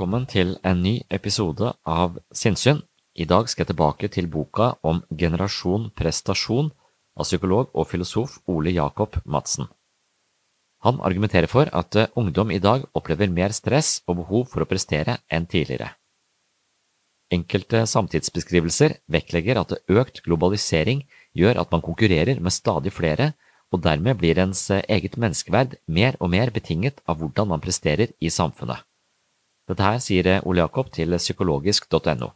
Velkommen til en ny episode av Sinnsyn. I dag skal jeg tilbake til boka om generasjon prestasjon av psykolog og filosof Ole Jakob Madsen. Han argumenterer for at eh, ungdom i dag opplever mer stress og behov for å prestere enn tidligere. Enkelte samtidsbeskrivelser vektlegger at økt globalisering gjør at man konkurrerer med stadig flere, og dermed blir ens eget menneskeverd mer og mer betinget av hvordan man presterer i samfunnet. Dette her sier Ole Jakob til psykologisk.no.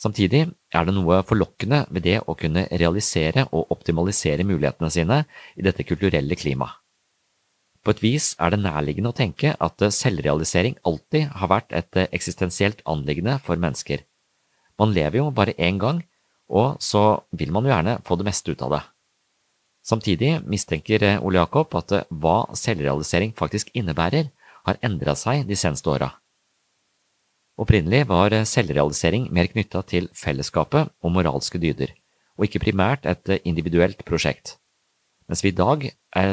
Samtidig er det noe forlokkende ved det å kunne realisere og optimalisere mulighetene sine i dette kulturelle klimaet. På et vis er det nærliggende å tenke at selvrealisering alltid har vært et eksistensielt anliggende for mennesker. Man lever jo bare én gang, og så vil man jo gjerne få det meste ut av det. Samtidig mistenker Ole Jakob at hva selvrealisering faktisk innebærer, har endra seg de seneste åra. Opprinnelig var selvrealisering mer knytta til fellesskapet og moralske dyder, og ikke primært et individuelt prosjekt. Mens vi i dag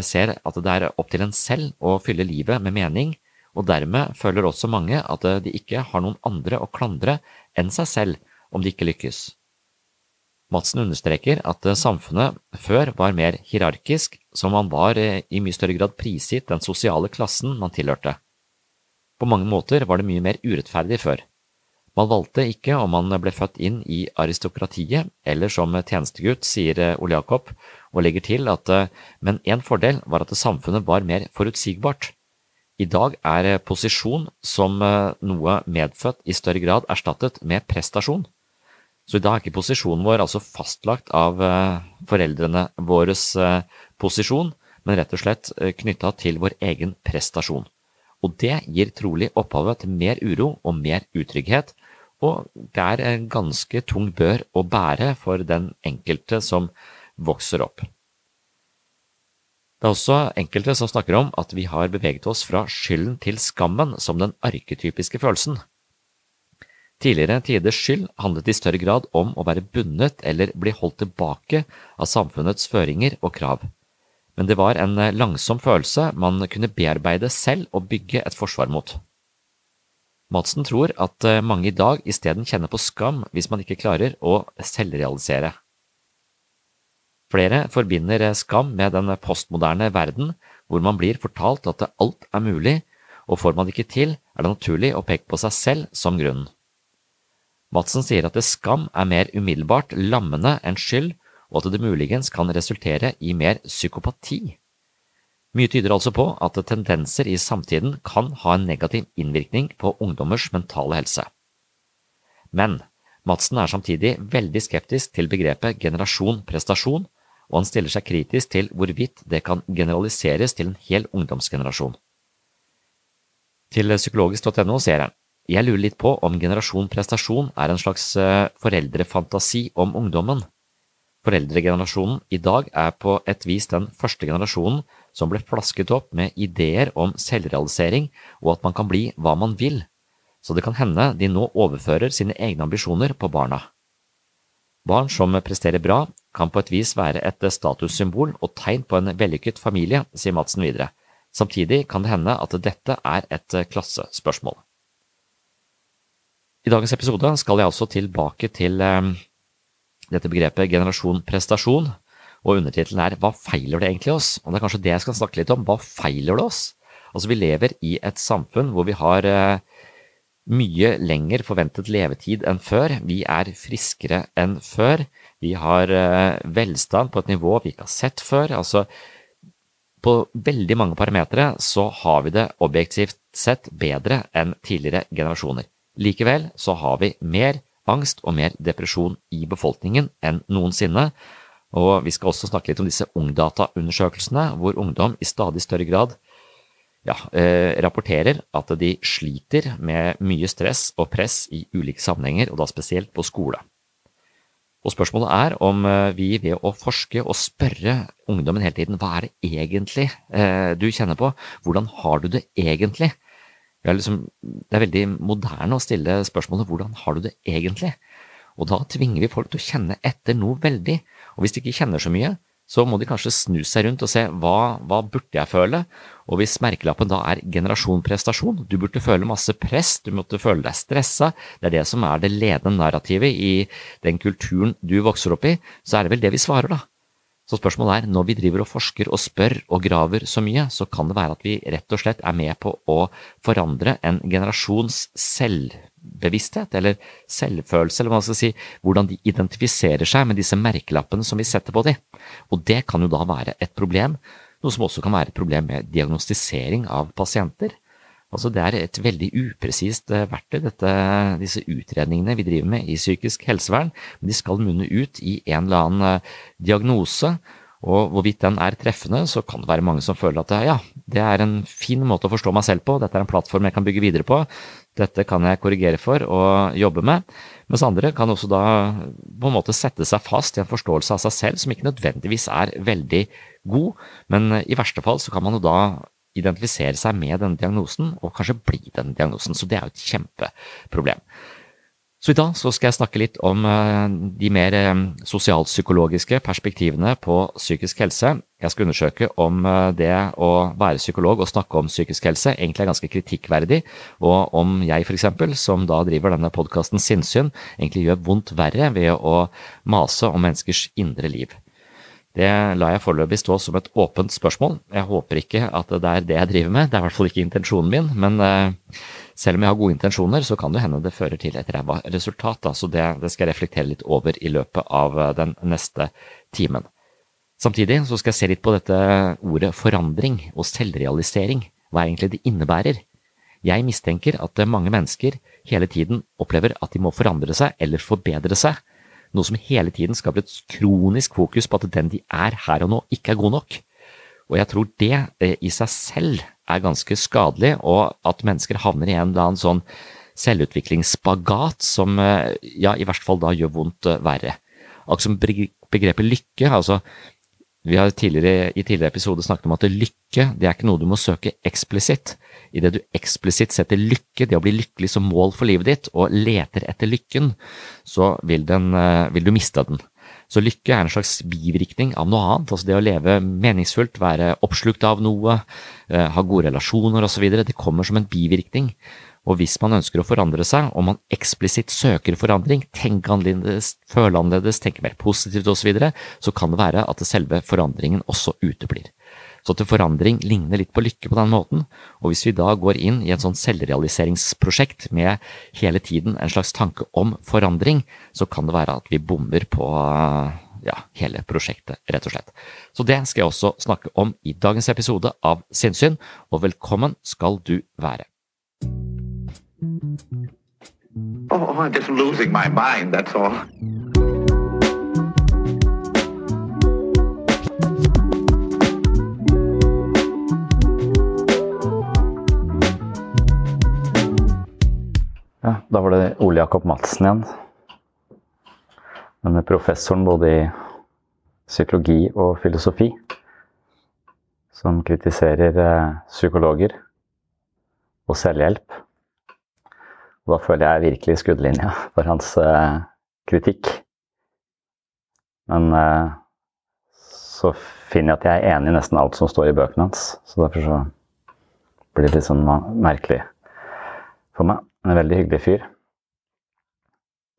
ser at det er opp til en selv å fylle livet med mening, og dermed føler også mange at de ikke har noen andre å klandre enn seg selv om de ikke lykkes. Madsen understreker at samfunnet før var mer hierarkisk, så man var i mye større grad prisgitt den sosiale klassen man tilhørte. På mange måter var det mye mer urettferdig før. Man valgte ikke om man ble født inn i aristokratiet, eller som tjenestegutt, sier Ole Jakob, og legger til at men en fordel var at samfunnet var mer forutsigbart. I dag er posisjon som noe medfødt i større grad erstattet med prestasjon. Så i dag er ikke posisjonen vår altså fastlagt av foreldrene våres posisjon, men rett og slett knytta til vår egen prestasjon og det gir trolig opphavet til mer uro og mer utrygghet, og det er en ganske tung bør å bære for den enkelte som vokser opp. Det er også enkelte som snakker om at vi har beveget oss fra skylden til skammen som den arketypiske følelsen. Tidligere tiders skyld handlet i større grad om å være bundet eller bli holdt tilbake av samfunnets føringer og krav men det var en langsom følelse man kunne bearbeide selv og bygge et forsvar mot. Madsen tror at mange i dag isteden kjenner på skam hvis man ikke klarer å selvrealisere. Flere forbinder skam med den postmoderne verden, hvor man blir fortalt at alt er mulig, og får man det ikke til, er det naturlig å peke på seg selv som grunnen. Madsen sier at skam er mer umiddelbart lammende enn skyld, og at det muligens kan resultere i mer psykopati. Mye tyder altså på at tendenser i samtiden kan ha en negativ innvirkning på ungdommers mentale helse. Men Madsen er samtidig veldig skeptisk til begrepet generasjon prestasjon, og han stiller seg kritisk til hvorvidt det kan generaliseres til en hel ungdomsgenerasjon. Til psykologisk.no ser han jeg lurer litt på om generasjon prestasjon er en slags eh, foreldrefantasi om ungdommen. Foreldregenerasjonen i dag er på et vis den første generasjonen som ble flasket opp med ideer om selvrealisering og at man kan bli hva man vil, så det kan hende de nå overfører sine egne ambisjoner på barna. Barn som presterer bra, kan på et vis være et statussymbol og tegn på en vellykket familie, sier Madsen videre. Samtidig kan det hende at dette er et klassespørsmål. I dagens episode skal jeg også tilbake til eh, dette begrepet generasjon prestasjon, og undertittelen er Hva feiler det egentlig oss? Og det er kanskje det jeg skal snakke litt om. Hva feiler det oss? Altså, vi lever i et samfunn hvor vi har eh, mye lenger forventet levetid enn før. Vi er friskere enn før. Vi har eh, velstand på et nivå vi ikke har sett før. Altså, på veldig mange parametere så har vi det objektivt sett bedre enn tidligere generasjoner. Likevel så har vi mer angst og mer depresjon i befolkningen enn noensinne, og vi skal også snakke litt om disse Ungdata-undersøkelsene, hvor ungdom i stadig større grad ja, eh, rapporterer at de sliter med mye stress og press i ulike sammenhenger, og da spesielt på skole. Og Spørsmålet er om eh, vi ved å forske og spørre ungdommen hele tiden hva er det egentlig eh, du kjenner på, hvordan har du det egentlig, er liksom, det er veldig moderne å stille spørsmålet hvordan har du det egentlig? Og da tvinger vi folk til å kjenne etter noe veldig, og hvis de ikke kjenner så mye, så må de kanskje snu seg rundt og se hva, hva burde jeg føle, og hvis merkelappen da er generasjon prestasjon, du burde føle masse press, du måtte føle deg stressa, det er det som er det ledende narrativet i den kulturen du vokser opp i, så er det vel det vi svarer, da. Så spørsmålet er, når vi driver og forsker og spør og graver så mye, så kan det være at vi rett og slett er med på å forandre en generasjons selvbevissthet, eller selvfølelse, eller hva man skal si, hvordan de identifiserer seg med disse merkelappene som vi setter på dem. Og det kan jo da være et problem, noe som også kan være et problem med diagnostisering av pasienter. Altså Det er et veldig upresist eh, verktøy, dette, disse utredningene vi driver med i psykisk helsevern. Men de skal munne ut i en eller annen eh, diagnose, og hvorvidt den er treffende, så kan det være mange som føler at ja, det er en fin måte å forstå meg selv på, dette er en plattform jeg kan bygge videre på, dette kan jeg korrigere for og jobbe med. Mens andre kan også da på en måte sette seg fast i en forståelse av seg selv som ikke nødvendigvis er veldig god, men i verste fall så kan man jo da identifisere seg med denne diagnosen, og kanskje bli denne diagnosen. Så det er jo et kjempeproblem. Så i dag så skal jeg snakke litt om eh, de mer eh, sosialpsykologiske perspektivene på psykisk helse. Jeg skal undersøke om eh, det å være psykolog og snakke om psykisk helse egentlig er ganske kritikkverdig, og om jeg f.eks., som da driver denne podkasten Sinnsyn, egentlig gjør vondt verre ved å mase om menneskers indre liv. Det lar jeg foreløpig stå som et åpent spørsmål. Jeg håper ikke at det er det jeg driver med, det er i hvert fall ikke intensjonen min. Men uh, selv om jeg har gode intensjoner, så kan det hende det fører til et ræva resultat. Så det, det, skal jeg reflektere litt over i løpet av uh, den neste timen. Samtidig så skal jeg se litt på dette ordet forandring og selvrealisering. Hva egentlig det innebærer. Jeg mistenker at mange mennesker hele tiden opplever at de må forandre seg eller forbedre seg noe som hele tiden skaper et kronisk fokus på at den de er her og nå, ikke er god nok. Og jeg tror det eh, i seg selv er ganske skadelig, og at mennesker havner i en eller annen sånn selvutviklingsspagat som eh, ja, i hvert fall da gjør vondt eh, verre. Akkurat som begrepet lykke, altså vi har tidligere, i tidligere episode snakket om at lykke det er ikke noe du må søke eksplisitt. Idet du eksplisitt setter lykke, det å bli lykkelig som mål for livet ditt, og leter etter lykken, så vil, den, eh, vil du miste den. Så lykke er en slags bivirkning av noe annet. Altså det å leve meningsfullt, være oppslukt av noe, eh, ha gode relasjoner osv. Det kommer som en bivirkning. Og hvis man ønsker å forandre seg, og man eksplisitt søker forandring, tenke annerledes, føle annerledes, tenke mer positivt osv., så, videre, så kan det være at selve forandringen også uteblir. Så til forandring ligner litt på lykke på den måten, og hvis vi da går inn i et sånn selvrealiseringsprosjekt med hele tiden en slags tanke om forandring, så kan det være at vi bommer på ja, hele prosjektet, rett og slett. Så det skal jeg også snakke om i dagens episode av Sinnsyn, og velkommen skal du være. Oh, I'm just losing my mind, that's all. Ja, da var det Ole Jakob Madsen igjen. Denne professoren både i psykologi og filosofi. Som kritiserer eh, psykologer og selvhjelp. Og da føler jeg virkelig skuddlinja for hans uh, kritikk. Men uh, så finner jeg at jeg er enig i nesten alt som står i bøkene hans. Så derfor så blir det litt sånn merkelig for meg. En veldig hyggelig fyr.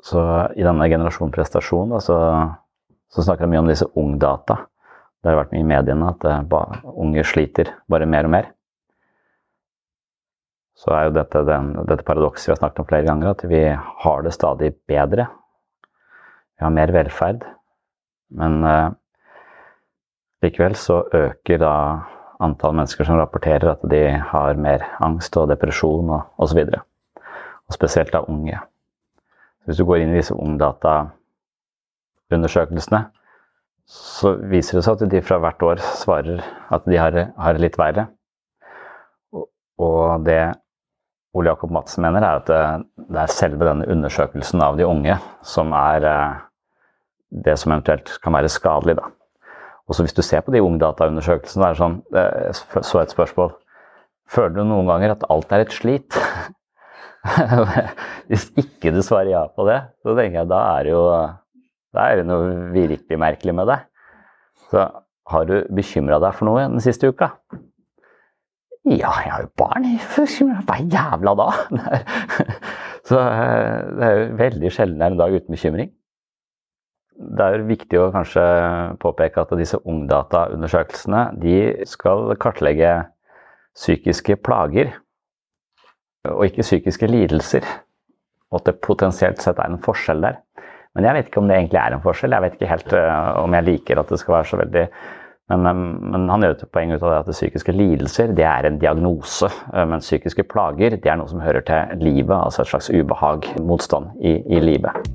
Så i denne generasjon prestasjon da, så, så snakker jeg mye om disse ungdata. Det har vært mye i mediene at uh, unge sliter bare mer og mer. Så er jo dette, den, dette paradokset vi har snakket om flere ganger, at vi har det stadig bedre. Vi har mer velferd. Men eh, likevel så øker da antall mennesker som rapporterer at de har mer angst og depresjon og osv og spesielt da unge. Så hvis du går inn i disse ungdataundersøkelsene, så viser det seg at de fra hvert år svarer at de har, har litt verre. Og det Ole Jakob Madsen mener, er at det, det er selve denne undersøkelsen av de unge som er eh, det som eventuelt kan være skadelig. Da. Og så Hvis du ser på de ungdataundersøkelsene, er sånn, så et spørsmål Føler du noen ganger at alt er et slit? Hvis ikke du svarer ja på det, så tenker jeg da er det jo da er det noe virkelig merkelig med det. Så har du bekymra deg for noe den siste uka? Ja, jeg har jo barn. Hva jævla da? Så eh, det er jo veldig sjelden det er en dag uten bekymring. Det er jo viktig å kanskje påpeke at disse ungdataundersøkelsene de skal kartlegge psykiske plager og ikke psykiske lidelser. Og at det potensielt sett er en forskjell der. Men jeg vet ikke om det egentlig er en forskjell. Jeg vet ikke helt uh, om jeg liker at det skal være så veldig men, men han gjør et poeng ut av det at det psykiske lidelser det er en diagnose. Men psykiske plager det er noe som hører til livet, altså et slags ubehag, motstand i, i livet.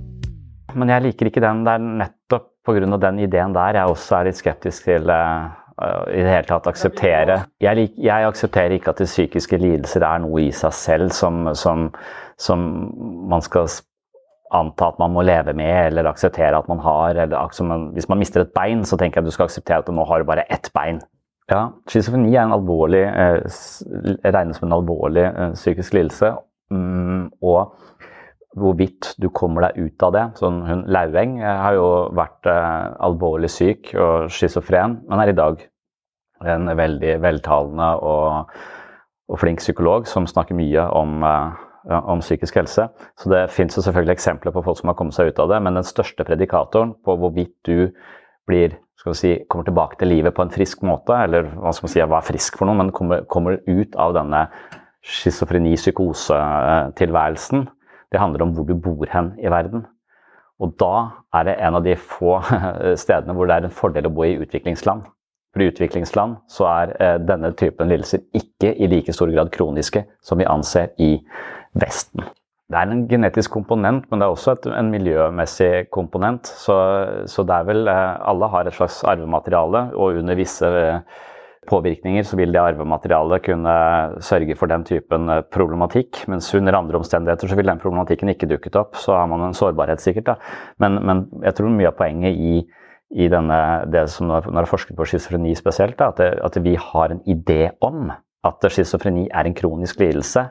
Men jeg liker ikke den. Det er nettopp pga. den ideen der jeg også er litt skeptisk til uh, Eh, i det hele tatt akseptere jeg, jeg, aksepterer ikke at de psykiske lidelser er noe i seg selv som, som, som, man skal anta at man må leve med eller akseptere at man har. Eller, hvis man mister et bein, så tenker jeg at du skal akseptere at du nå har bare ett bein. Ja, Schizofreni er en alvorlig, eh, regnes som en alvorlig eh, psykisk lidelse. Mm, og hvorvidt du kommer deg ut av det. Sånn, hun Laueng har jo vært eh, alvorlig syk og schizofren, men er i dag en veldig veltalende og, og flink psykolog som snakker mye om, eh, om psykisk helse. Så det fins selvfølgelig eksempler på folk som har kommet seg ut av det, men den største predikatoren på hvorvidt du blir skal vi si, kommer tilbake til livet på en frisk måte, eller hva skal man si, hva er frisk for noe, men kommer, kommer ut av denne schizofreni-psykose-tilværelsen, det handler om hvor du bor hen i verden. Og da er det en av de få stedene hvor det er en fordel å bo i utviklingsland. For i utviklingsland så er eh, denne typen lidelser ikke i like stor grad kroniske som vi anser i Vesten. Det er en genetisk komponent, men det er også et, en miljømessig komponent. Så, så, det er vel eh, Alle har et slags arvemateriale, og under visse eh, påvirkninger, så vil det arvematerialet kunne sørge for den typen eh, problematikk. Mens under andre omstendigheter så vil den problematikken ikke dukket opp. Så har man en sårbarhet, sikkert. da. Men, men jeg tror mye av poenget i, i denne, det som når det er forsket på schizofreni spesielt, da, at, det, at, vi har en idé om at schizofreni er en kronisk lidelse.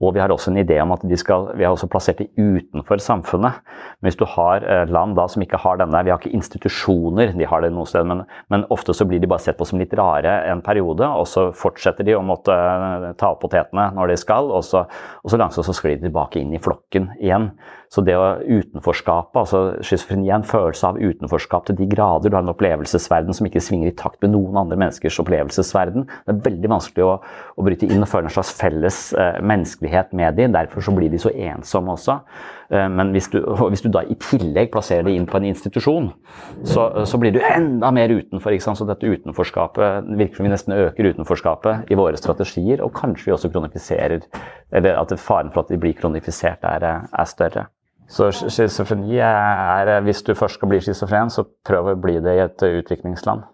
Og vi har også en idé om at skal, vi har også plassert de utenfor samfunnet. Men hvis du har eh, land da som ikke har denne, vi har ikke institusjoner, de har det noe sted, men, men, ofte så blir de bare sett på som litt rare en periode, og så fortsetter de å måtte eh, ta opp potetene når de skal, og så, og så langsomt så sklir de tilbake inn i flokken igjen. Så det å utenforskapet, altså schizofreni er en følelse av utenforskap til de grader. Du har en opplevelsesverden som ikke svinger i takt med noen andre menneskers opplevelsesverden. Det er veldig vanskelig å, å bryte inn og føle en slags felles eh, menneskelighet med dem. Derfor så blir de så ensomme også. Eh, men hvis du, hvis du, da i tillegg plasserer dem inn på en institusjon, så, så blir du enda mer utenfor. ikke sant? Så dette utenforskapet virker som vi nesten øker utenforskapet i våre strategier, og kanskje vi også kronifiserer Eller at faren for at de blir kronifisert, er, er større. Så schizofreni er Hvis du først skal bli schizofren, så prøv å bli det i et utviklingsland.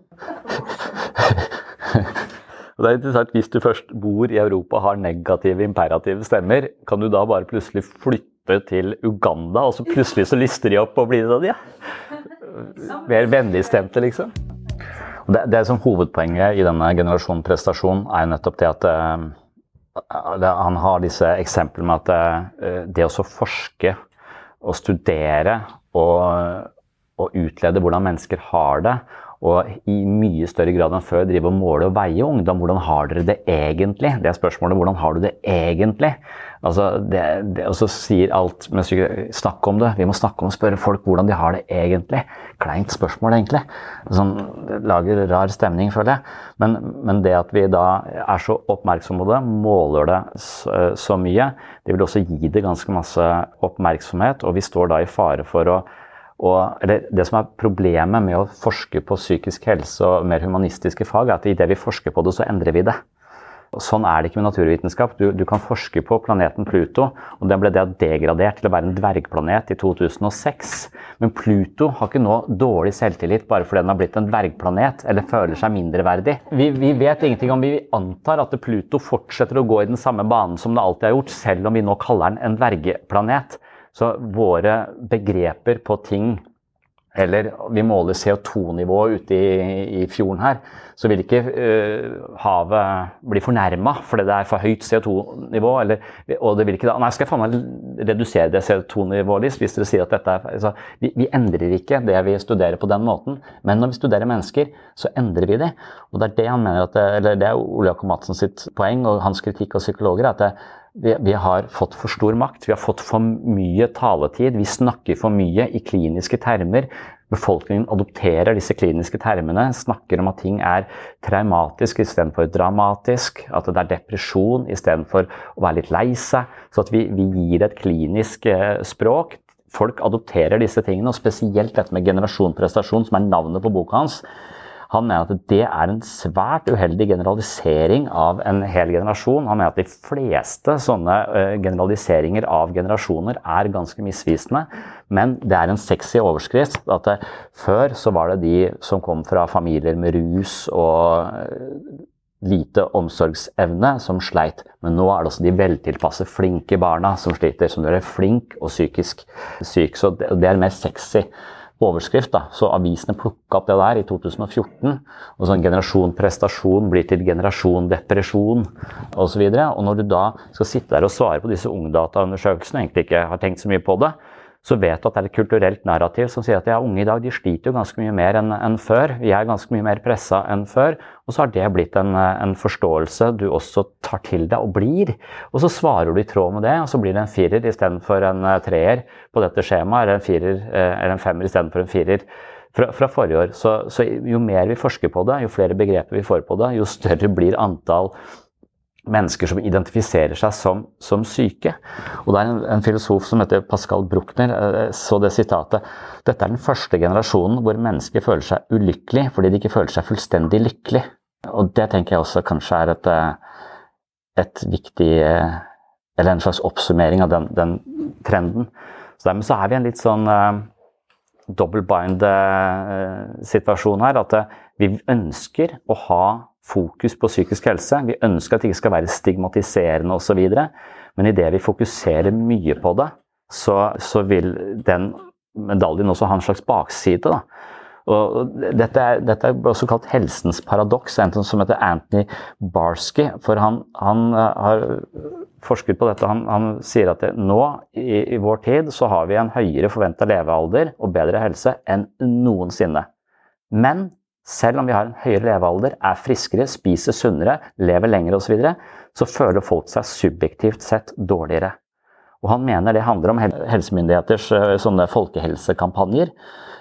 Og det er interessant, Hvis du først bor i Europa og har negative imperative stemmer, kan du da bare plutselig flytte til Uganda, og så plutselig så lister de opp og blir det de? Ja. Mer vennligstemte, liksom. Og det, det som Hovedpoenget i denne generasjonen prestasjon er jo nettopp det at uh, han har disse eksemplene med at uh, det å forske å studere og, og utlede hvordan mennesker har det. Og i mye større grad enn før drive og måle og veie ungdom. Hvordan har dere det egentlig? Det er spørsmålet. Hvordan har du det egentlig? Altså, det, det, også sier alt med Snakk om det. Vi må snakke om å spørre folk hvordan de har det egentlig. Kleint spørsmål, egentlig. Sånn, det lager rar stemning, føler jeg. Men, men, det at vi da er så oppmerksomme på det, måler det så, så mye, det vil også gi det ganske masse oppmerksomhet. Og vi står da i fare for å og, det som er Problemet med å forske på psykisk helse og mer humanistiske fag, er at idet vi forsker på det, så endrer vi det. Sånn er det ikke med naturvitenskap. Du, du, kan forske på planeten Pluto, og den ble degradert til å være en dvergplanet i 2006. Men Pluto har ikke nå dårlig selvtillit bare fordi den har blitt en dvergplanet eller føler seg mindreverdig. Vi, vi vet ingenting om Vi antar at Pluto fortsetter å gå i den samme banen som det alltid har gjort, selv om vi nå kaller den en dvergeplanet. Så våre begreper på ting eller vi måler CO2-nivået ute i, i, fjorden her, så vil ikke uh, havet bli fornærma fordi det er for høyt CO2-nivå. Og det vil ikke da Nei, skal jeg faen meg redusere det CO2-nivået litt, hvis dere sier at dette er altså, vi, vi, endrer ikke det vi studerer på den måten, men når vi studerer mennesker, så endrer vi det. Og det er det han mener at eller det er Ole Jakob Madsen sitt poeng og hans kritikk av psykologer. at det, vi, vi, har fått for stor makt. Vi har fått for mye taletid. Vi snakker for mye i kliniske termer. Befolkningen adopterer disse kliniske termene, snakker om at ting er traumatisk istedenfor dramatisk, at det er depresjon istedenfor å være litt lei seg. Så at vi, vi gir et klinisk eh, språk. Folk adopterer disse tingene, og spesielt dette med generasjonprestasjon, som er navnet på boka hans han mener at det er en svært uheldig generalisering av en hel generasjon. Han mener at de fleste sånne eh, generaliseringer av generasjoner er ganske misvisende. Men det er en sexy overskrift. at det, Før så var det de som kom fra familier med rus og eh, lite omsorgsevne som sleit. Men nå er det også de veltilpasse, flinke barna som sliter. Som gjør deg flink og psykisk syk. Så det, det er mer sexy overskrift. da, Så avisene plukka opp det der i 2014. og sånn Generasjon prestasjon blir til generasjon depresjon osv. Og, så og når du da skal sitte der og svare på disse ungdataundersøkelsene, egentlig ikke har tenkt så mye på det, så vet du at det er et kulturelt narrativ som sier at ja, unge i dag de sliter jo ganske mye mer enn en før. Vi er ganske mye mer pressa enn før. Og så har det blitt en, en, forståelse du også tar til deg og blir. Og så svarer du i tråd med det, og så blir det en firer istedenfor en eh, treer på dette skjemaet, eller en, firer, eh, eller en femmer istedenfor en firer. Fra, fra, forrige år. Så, så jo mer vi forsker på det, jo flere begreper vi får på det, jo større blir antall mennesker som identifiserer seg som, som syke. Og det er en, en, filosof som heter Pascal Bruckner, eh, så det sitatet Dette er den første generasjonen hvor mennesker føler seg ulykkelig fordi de ikke føler seg fullstendig lykkelig. Og det tenker jeg også kanskje er et, eh, et viktig eh, Eller en slags oppsummering av den, den trenden. Så dermed så er vi i en litt sånn uh, double bind-situasjon her. At vi ønsker å ha fokus på psykisk helse. Vi ønsker at det ikke skal være stigmatiserende osv. Men idet vi fokuserer mye på det, så, så, vil den medaljen også ha en slags bakside. Da. Og dette er, dette er også kalt helsens paradoks, en som heter Anthony Barsky. For han, han har forsket på dette. Han, han sier at det, nå i, i, vår tid så har vi en høyere forventa levealder og bedre helse enn noensinne. Men selv om vi har en høyere levealder, er friskere, spiser sunnere, lever lenger osv., så, videre, så føler folk seg subjektivt sett dårligere. Og han mener det handler om helsemyndigheters sånne folkehelsekampanjer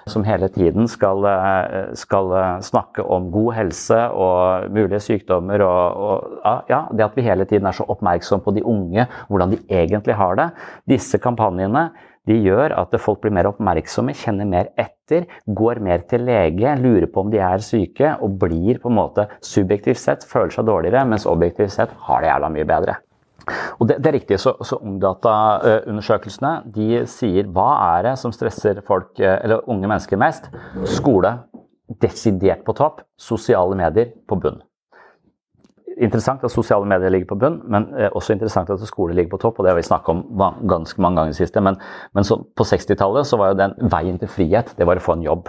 som hele tiden skal, eh, skal, eh, snakke om god helse og mulige sykdommer. Og, og, ja, det at vi hele tiden er så oppmerksom på de unge, hvordan de egentlig har det. Disse kampanjene de gjør at folk blir mer oppmerksomme, kjenner mer etter, går mer til lege, lurer på om de er syke, og blir på en måte subjektivt sett føler seg dårligere, mens objektivt sett har det jævla mye bedre. Og det, det, er riktig, så, så Ungdataundersøkelsene de sier hva er det som stresser folk, eh, eller unge mennesker mest? Skole desidert på topp, sosiale medier på bunn. Interessant at sosiale medier ligger på bunn, men eh, også interessant at skole ligger på topp. og Det har vi snakket om ganske mange ganger siste. Men, men på 60-tallet så var jo den veien til frihet det var å få en jobb.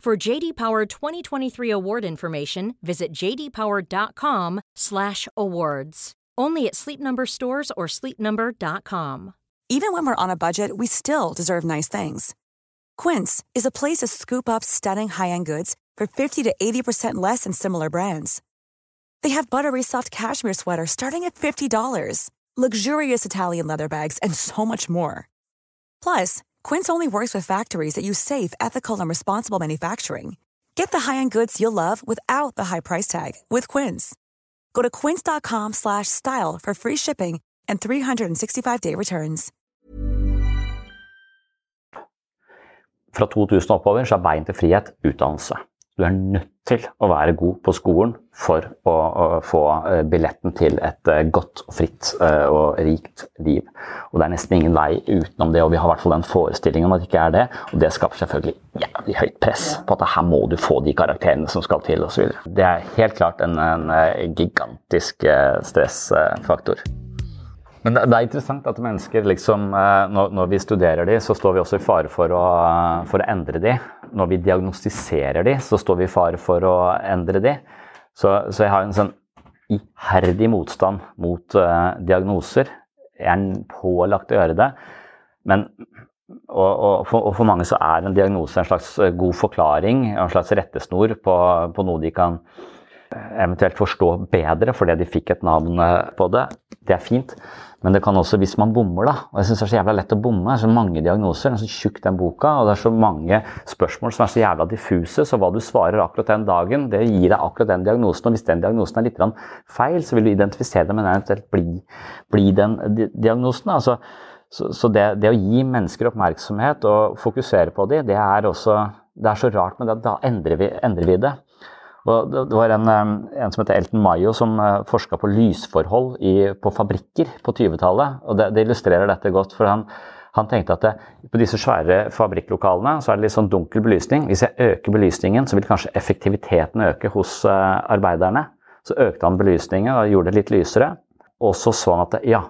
For JD Power 2023 award information, visit jdpower.com/awards. Only at Sleep Number stores or sleepnumber.com. Even when we're on a budget, we still deserve nice things. Quince is a place to scoop up stunning high-end goods for 50 to 80% less than similar brands. They have buttery soft cashmere sweaters starting at $50, luxurious Italian leather bags, and so much more. Plus, Quince only works with factories that use safe, ethical, and responsible manufacturing. Get the high-end goods you'll love without the high price tag with Quince. Go to quince.com/style for free shipping and 365-day returns. Fra 2000 oppover så er veien til frihet utdannelse. Du er nødt til å være god på skolen for å, å få eh, billetten til et eh, godt fritt eh, og rikt liv. Og Det er nesten ingen vei utenom det, og vi har i hvert fall den forestillingen om at det ikke er det. Og det skaper selvfølgelig jævlig høyt press på at her må du få de karakterene som skal til osv. Det er helt klart en, en gigantisk stressfaktor. Men det, er interessant at mennesker liksom når, når, vi studerer de, så står vi også i fare for å, for å endre de når vi diagnostiserer de, så står vi i fare for å endre de. Så, så, jeg har en sånn iherdig motstand mot uh, diagnoser. Jeg er pålagt å gjøre det. Men, og, og, for, og, for, mange så er en diagnose en slags eh, god forklaring, en slags rettesnor på, på noe de kan eh, eventuelt forstå bedre fordi de fikk et navn på det. Det er fint. Men det kan også, hvis man bommer, da og jeg synes Det er så jævla lett å bomme. Det er så mange diagnoser, Det er så tjukk den boka, og det er så mange spørsmål som er så jævla diffuse. Så hva du svarer akkurat den dagen, det gir deg akkurat den diagnosen. Og hvis den diagnosen er litt feil, så vil du identifisere det, men eventuelt bli, bli den diagnosen. Altså, så, så det, det, å gi mennesker oppmerksomhet og fokusere på dem, det er også det er så rart, men da, da endrer, vi, endrer vi det. Og det var en, en, som heter Elton Mayo som eh, forska på lysforhold i, på fabrikker på 20-tallet. og det, det, illustrerer dette godt. for han, han tenkte at det, på disse svære fabrikklokalene så er det litt sånn dunkel belysning. Hvis jeg øker belysningen, så vil kanskje effektiviteten øke hos uh, arbeiderne. Så økte han belysningen og gjorde det litt lysere. Og så så han at ja,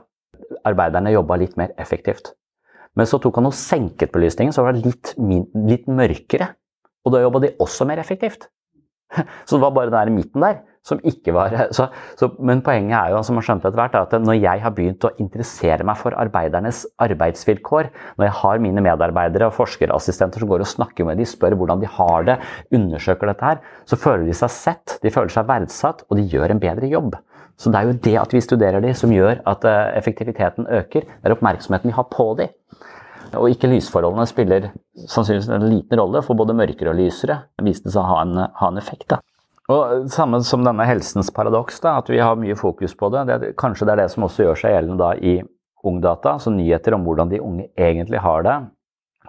arbeiderne jobba litt mer effektivt. Men så tok han og senket belysningen, så var det litt, litt mørkere. Og da jobba de også mer effektivt. Så det var bare den der midten der som ikke var så, så, Men poenget er jo, som man skjønte etter hvert, at når jeg har begynt å interessere meg for arbeidernes arbeidsvilkår, når jeg har mine medarbeidere og forskerassistenter som går og snakker med dem, spør hvordan de har det, undersøker dette her, så føler de seg sett, de føler seg verdsatt, og de gjør en bedre jobb. Så det er jo det at vi studerer de som gjør at eh, effektiviteten øker. Det er oppmerksomheten vi har på de. Og ikke lysforholdene spiller sannsynligvis en liten rolle, for både mørkere og lysere viste seg å ha en, ha en effekt. da. Og Samme som denne helsens paradoks, da, at vi har mye fokus på det. det. Kanskje det er det som også gjør seg gjeldende da i Ungdata, så nyheter om hvordan de unge egentlig har det.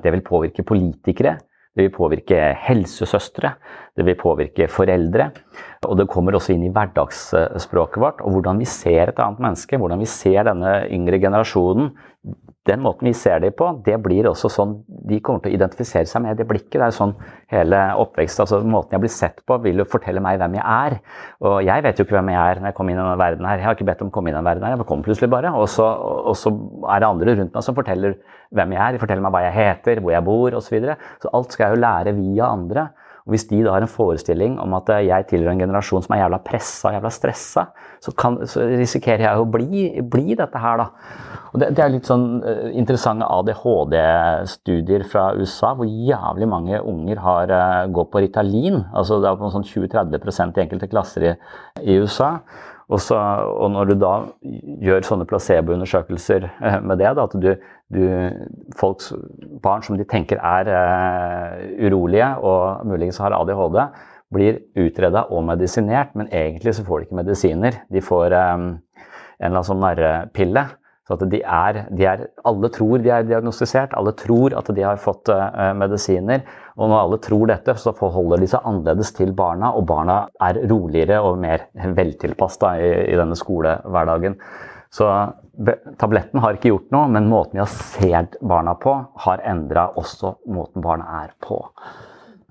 Det vil påvirke politikere, det vil påvirke helsesøstre, det vil påvirke foreldre. Og det kommer også inn i hverdagsspråket vårt, og hvordan vi ser et annet menneske. Hvordan vi ser denne yngre generasjonen den måten vi ser dem på, det blir også sånn de kommer til å identifisere seg med det blikket. Det er sånn hele oppvekst, altså Måten jeg blir sett på, vil jo fortelle meg hvem jeg er. Og jeg vet jo ikke hvem jeg er når jeg kom inn i denne verden her. Jeg har ikke bedt om å komme inn i denne verden her, jeg kom plutselig bare. Og så, og så er det andre rundt meg som forteller hvem jeg er. De forteller meg hva jeg heter, hvor jeg bor osv. Så, videre. så alt skal jeg jo lære via andre. Og Hvis de da har en forestilling om at jeg tilhører en generasjon som er jævla pressa og jævla stressa, så, kan, så risikerer jeg å bli, bli dette her, da. Og det, det, er litt sånn uh, interessante ADHD-studier fra USA, hvor jævlig mange unger har, uh, går på Ritalin. altså Det er på sånn 20-30 i enkelte klasser i, i USA. Og, så, og, når du da gjør sånne placeboundersøkelser uh, med det, da, at du, du folks barn som de tenker er urolige og muligens har ADHD, blir utreda og medisinert, men egentlig så får de ikke medisiner. De får um, en eller annen sånn narrepille så at de er, de er, alle tror de er diagnostisert, alle tror at de har fått uh, medisiner. Og når alle tror dette, så forholder de seg annerledes til barna, og barna er roligere og mer veltilpassa i, i, denne skolehverdagen. Så tabletten har ikke gjort noe, men måten vi har sett barna på, har endra også måten barna er på.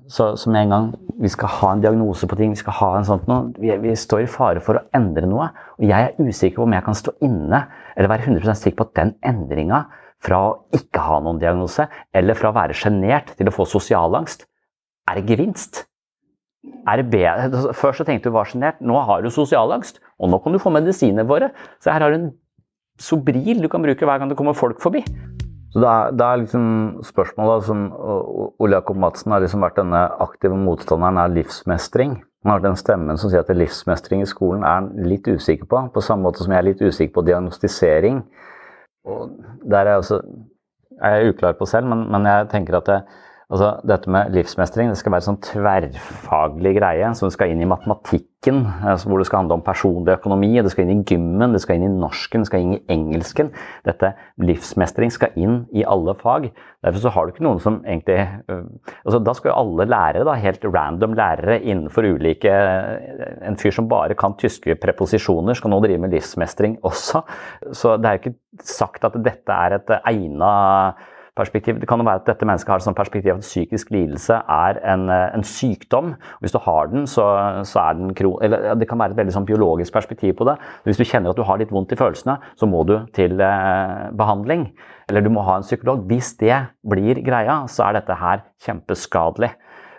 Så, så, med en gang vi skal ha en diagnose på ting, vi skal ha en sånt noe, vi, vi, står i fare for å endre noe. Og jeg er usikker på om jeg kan stå inne eller være 100% sikker på at den endringa fra å ikke ha noen diagnose, eller fra å være sjenert til å få sosialangst, er gevinst. Er bedre? Før så tenkte du var sjenert, nå har du sosialangst, og nå kan du få medisiner våre. Så her har du en Sobril du kan bruke hver gang det kommer folk forbi. Så det er, det er liksom spørsmålet som Ole Jakob Madsen har liksom vært denne aktive motstanderen av livsmestring. Han har den stemmen som sier at livsmestring i skolen er han litt usikker på. På samme måte som jeg er litt usikker på diagnostisering. Og der er jeg, også, er jeg uklar på selv, men, men jeg tenker at det, Altså, dette med livsmestring det skal være sånn tverrfaglig greie som skal inn i matematikken, altså hvor det skal handle om personlig økonomi, det skal inn i gymmen, det skal inn i norsken, det skal inn i engelsken. Dette Livsmestring skal inn i alle fag. Derfor så har du ikke noen som egentlig øh, altså Da skal jo alle lærere, da, helt random lærere innenfor ulike En fyr som bare kan tyske preposisjoner, skal nå drive med livsmestring også. Så det er jo ikke sagt at dette er et egna perspektiv. Det kan jo være at dette mennesket har et sånt perspektiv at psykisk lidelse er en, eh, en sykdom. Hvis du har den, så, så er den kro... Eller det kan være et veldig sånn biologisk perspektiv på det. Hvis du kjenner at du har litt vondt i følelsene, så må du til eh, behandling. Eller du må ha en psykolog. Hvis det blir greia, så er dette her kjempeskadelig.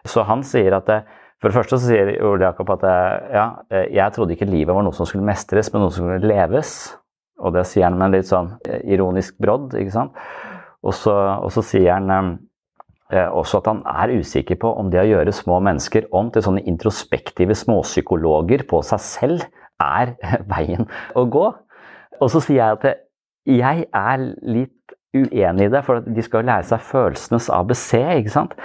Så han sier at det, for det første så sier Ole Jakob at ja, jeg trodde ikke livet var noe som skulle mestres, men noe som skulle leves. Og det sier han med en litt sånn eh, ironisk brodd. ikke sant? Og så, og så sier han eh, også at han er usikker på om det å gjøre små mennesker om til sånne introspektive småpsykologer på seg selv er veien å gå. Og så sier jeg at jeg er litt uenig i det, for de skal jo lære seg følelsenes ABC. ikke sant?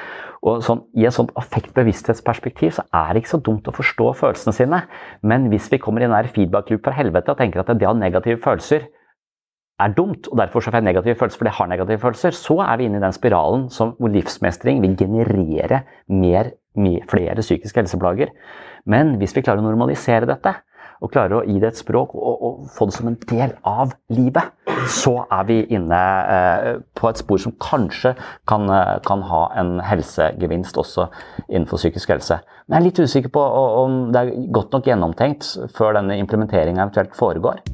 Og sånn, I et sånt affektbevissthetsperspektiv så er det ikke så dumt å forstå følelsene sine. Men hvis vi kommer i en feedback-loop fra helvete og tenker at det å ha negative følelser er dumt, og derfor så får jeg negative følelser for det har negative følelser, så er vi inne i den spiralen som, hvor livsmestring vil generere mer, mer, flere psykiske helseplager. Men hvis vi klarer å normalisere dette, og klarer å gi det et språk og, og få det som en del av livet, så er vi inne eh, på et spor som kanskje kan, eh, kan, ha en helsegevinst også innenfor psykisk helse. Men jeg er litt usikker på om det er godt nok gjennomtenkt før denne implementeringen eventuelt foregår.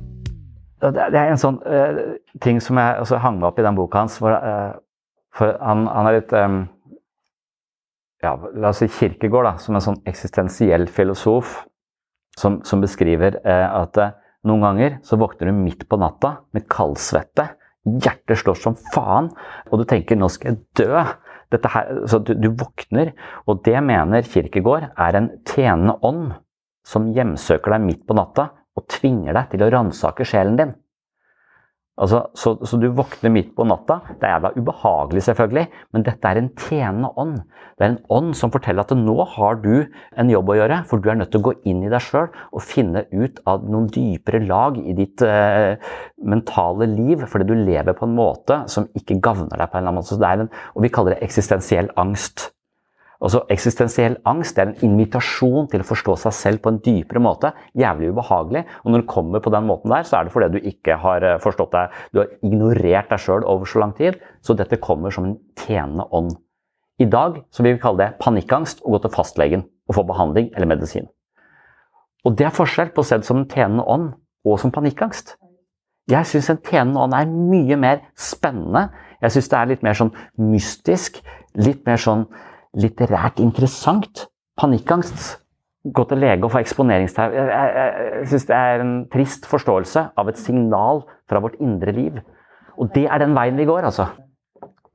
Det er en sånn uh, ting som jeg også hang meg opp i den boka hans. For, uh, for han, han, er litt um, ja, la oss si Kirkegård, da, som en sånn eksistensiell filosof, som, som beskriver uh, at noen ganger så våkner du midt på natta med kaldsvette. Hjertet slår som faen, og du tenker 'nå skal jeg dø'. Her, så du, du, våkner, og det mener Kirkegård er en tjenende ånd som hjemsøker deg midt på natta og tvinger deg til å ransake sjelen din. Altså, så, så, du våkner midt på natta. Det er jævla ubehagelig, selvfølgelig, men dette er en tjenende ånd. Det er en ånd som forteller at nå har du en jobb å gjøre, for du er nødt til å gå inn i deg sjøl og finne ut av noen dypere lag i ditt eh, mentale liv, fordi du lever på en måte som ikke gagner deg på en eller annen måte. En, og vi kaller det eksistensiell angst. Altså, Eksistensiell angst er en invitasjon til å forstå seg selv på en dypere måte. Jævlig ubehagelig. Og når du kommer på den måten der, så er det fordi du ikke har eh, forstått deg. Du har ignorert deg sjøl over så lang tid. Så dette kommer som en tjenende ånd. I dag så vil vi kalle det panikkangst å gå til fastlegen og få behandling eller medisin. Og det er forskjell på å se det som en tjenende ånd og som panikkangst. Jeg syns en tjenende ånd er mye mer spennende. Jeg syns det er litt mer sånn mystisk. Litt mer sånn litterært interessant. Panikkangst. Gå til lege og få eksponeringstau. Jeg, jeg, jeg syns det er en trist forståelse av et signal fra vårt indre liv. Og det er den veien vi går, altså.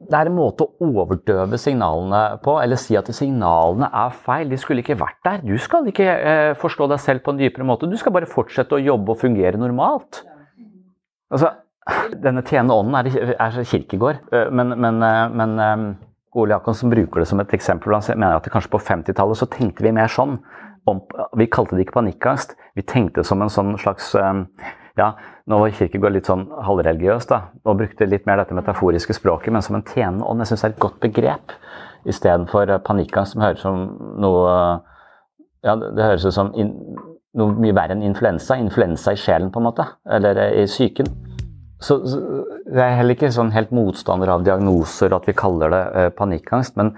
Det er en måte å overdøve signalene på, eller si at signalene er feil. De skulle ikke vært der. Du skal ikke eh, forstå deg selv på en dypere måte. Du skal bare fortsette å jobbe og fungere normalt. Altså, denne tjenende ånden er, er kirkegård, eh, men, men, eh, men eh, Ole Jacobsen bruker det som et eksempel. Han mener at kanskje på 50-tallet så tenkte vi mer sånn. Om, vi kalte det ikke panikkangst. Vi tenkte som en sånn slags um, ja, Nå var Kirkegård litt sånn halvreligiøs. da, og brukte litt mer dette metaforiske språket, men som en tjenende ånd. Jeg syns det er et godt begrep. Istedenfor uh, panikkangst, som høres som noe ja, Det høres ut som in, noe mye verre enn influensa. Influensa i sjelen, på en måte. Eller uh, i psyken. Så, så, Jeg er heller ikke sånn helt motstander av diagnoser at vi kaller det eh, panikkangst. Men,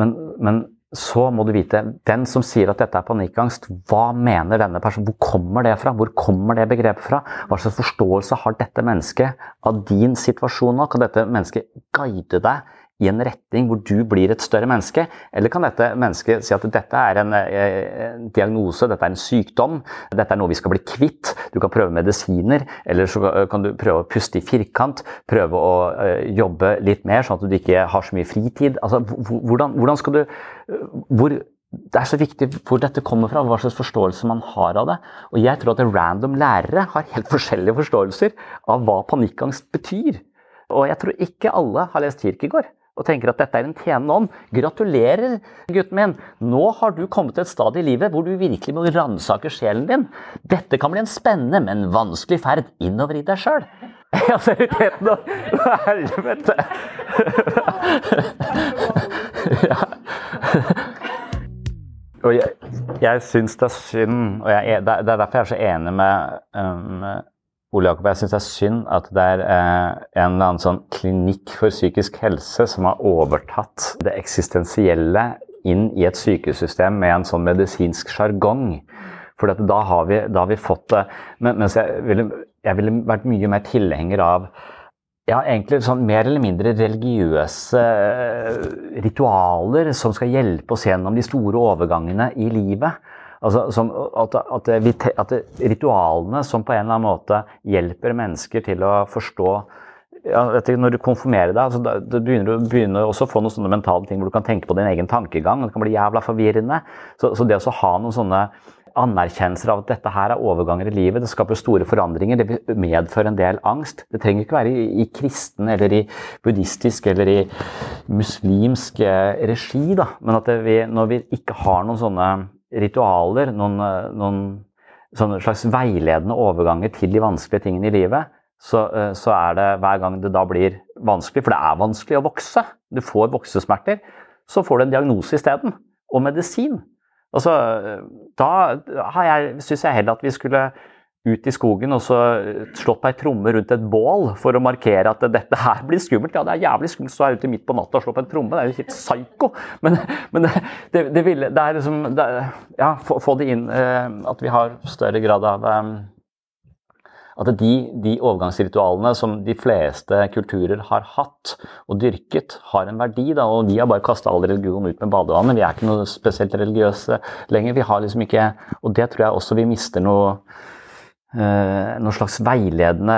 men, men, så må du vite Den som sier at dette er panikkangst, hva mener denne personen? Hvor kommer det fra? Hvor kommer det begrepet fra? Hva slags forståelse har dette mennesket av din situasjon nå? Kan dette mennesket guide deg i en retning hvor du blir et større menneske? Eller kan dette mennesket si at dette er en, eh, en diagnose, dette er en sykdom, dette er noe vi skal bli kvitt, du kan prøve medisiner, eller så kan du prøve å puste i firkant, prøve å uh, jobbe litt mer sånn at du ikke har så mye fritid. Altså, hvordan, hvordan skal du uh, hvor, det er så viktig hvor dette kommer fra, hva slags forståelse man har av det. Og jeg tror at random lærere har helt forskjellige forståelser av hva panikkangst betyr. Og jeg tror ikke alle har lest Kirkegård og tenker at dette er en tjenende ånd. Gratulerer, gutten min! Nå har du kommet til et stad i livet hvor du virkelig må ransake sjelen din. Dette kan bli en spennende, men vanskelig ferd innover i deg sjøl. Ja, seriøsiteten og Helvete! ja. Og jeg, jeg syns det er synd, og jeg, det er derfor jeg er så enig med um, Ole Jakob, jeg syns det er synd at det er eh, en eller annen sånn klinikk for psykisk helse som har overtatt det eksistensielle inn i et sykehussystem med en sånn medisinsk sjargong. For da har, vi, da har vi fått det Mens jeg ville, jeg ville vært mye mer tilhenger av ja, egentlig sånn mer eller mindre religiøse eh, ritualer som skal hjelpe oss gjennom de store overgangene i livet. Altså, som, at, at, vi, at, ritualene som på en eller annen måte hjelper mennesker til å forstå ja, Når du konfirmerer deg, altså, da, du begynner du begynner også å få noen sånne mentale ting hvor du kan tenke på din egen tankegang. Det kan bli jævla forvirrende. Så, så det å ha noen sånne anerkjennelser av at dette her er overganger i livet, det skaper store forandringer, det medfører en del angst. Det trenger ikke være i, i kristen eller i buddhistisk eller i muslimsk eh, regi, da. men at vi, når vi ikke har noen sånne ritualer, noen, eh, noen slags veiledende overganger til de vanskelige tingene i livet, så, eh, så, er det hver gang det da blir vanskelig, for det er vanskelig å vokse, du får voksesmerter, så får du en diagnose isteden, og medisin. Altså, da syns jeg heller at vi skulle ut i skogen og så slått på ei tromme rundt et bål for å markere at dette her blir skummelt. Ja, det er jævlig skummelt å stå ute midt på natta og slå på en tromme. Det er jo helt psyko. Men, men det, det, ville, det er liksom det, Ja, få, få, det inn. Eh, at vi har større grad av, eh, At de, de overgangsritualene som de fleste kulturer har hatt og dyrket, har en verdi. Da, og vi har bare kasta all religion ut med badevannet. Vi er ikke noe spesielt religiøse lenger. Vi har liksom ikke Og det tror jeg også vi mister noe eh, Noen slags veiledende,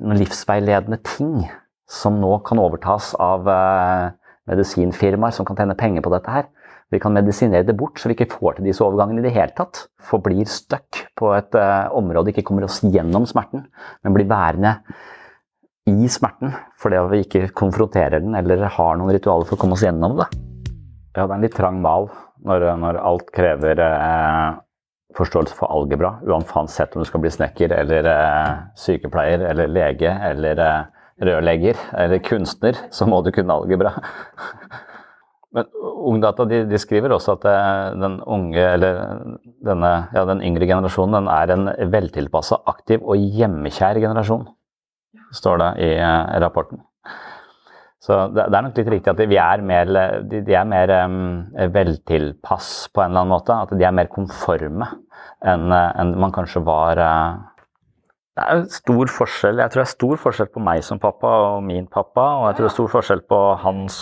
noen livsveiledende ting som nå kan overtas av eh, medisinfirmaer som kan tjene penger på dette her. Vi kan medisinere det bort, så vi ikke får til disse overgangene i det hele tatt. Forblir stuck på et uh, område, ikke kommer oss gjennom smerten, men blir værende i smerten fordi vi ikke konfronterer den eller har noen ritualer for å komme oss gjennom det. Ja, det er en litt trang mal når, når alt krever uh, forståelse for algebra, uansett om du skal bli snekker eller eh, sykepleier eller lege eller rørlegger eller kunstner, så må du kunne algebra. Men Ungdata de, de, skriver også at eh, den unge, eller denne, ja, den yngre generasjonen den er en veltilpassa, aktiv og hjemmekjær generasjon, står det i uh, rapporten. Så det, det, er nok litt riktig at vi er mer, de, de er mer um, veltilpass på en eller annen måte. At de er mer konforme enn en man kanskje var uh, det er stor forskjell. Jeg tror det er stor forskjell på meg som pappa og min pappa. Og jeg tror det er stor forskjell på hans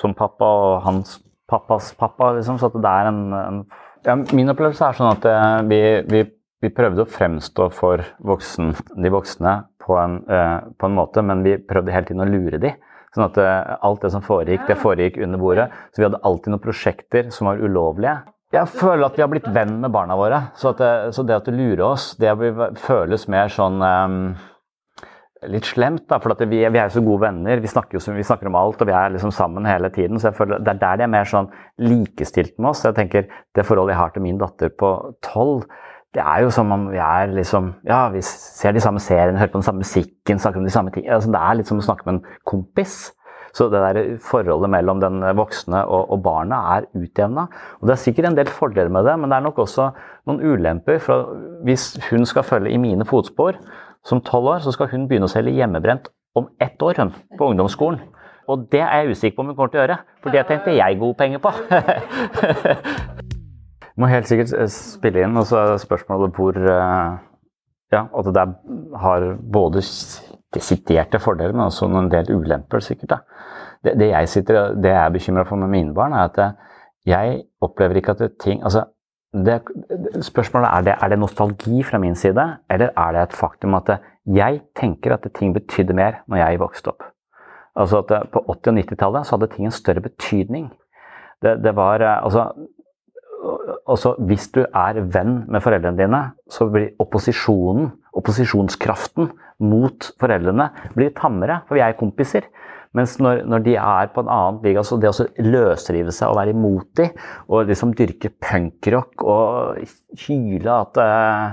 som pappa og hans pappas pappa. Liksom. Så det er en, en ja, Min opplevelse er sånn at eh, vi, vi, vi prøvde å fremstå for voksen, de voksne på en, uh, på en, måte, men vi prøvde hele tiden å lure de. Sånn at uh, alt det som foregikk, det foregikk under bordet. Så vi hadde alltid noen prosjekter som var ulovlige. Jeg føler at vi har blitt venn med barna våre. Så, det, så det, at du lurer oss, det føles mer sånn um, litt slemt. da, For vi, vi, er jo så gode venner. Vi snakker, jo, vi snakker om alt, og vi er liksom sammen hele tiden. Så jeg føler det er der de er mer sånn likestilt med oss. Jeg tenker Det forholdet jeg har til min datter på tolv, det er jo som om vi er liksom Ja, vi ser de samme seriene, hører på den samme musikken, snakker om de samme tingene. Altså, det er litt som å snakke med en kompis. Så det der forholdet mellom den voksne og, og barnet er utjevna. Det er sikkert en del fordeler med det, men det er nok også noen ulemper. For hvis hun skal følge i mine fotspor som tolv år, så skal hun begynne å selge hjemmebrent om ett år hun, på ungdomsskolen. Og det er jeg usikker på om hun kommer til å gjøre, for det tenkte jeg gode penger på. Må helt sikkert eh, spille inn, og så er spørsmålet hvor eh, Ja, at det har både desiderte fordeler, men også en del ulemper, sikkert. da. Det, det, jeg sitter, det jeg er bekymra for med mine barn, er at jeg opplever ikke at ting altså, det, Spørsmålet er det, er det nostalgi fra min side, eller er det et faktum at jeg tenker at ting betydde mer når jeg vokste opp? Altså at På 80- og 90-tallet så hadde ting en større betydning. Det, det var altså også hvis du er venn med foreldrene dine, så blir opposisjonen, opposisjonskraften mot foreldrene, blir tammere, for vi er kompiser. Mens når, når, de er på en annen liga, så det å løsrive seg og være imot dem, og liksom dyrke punkrock og hyle at uh,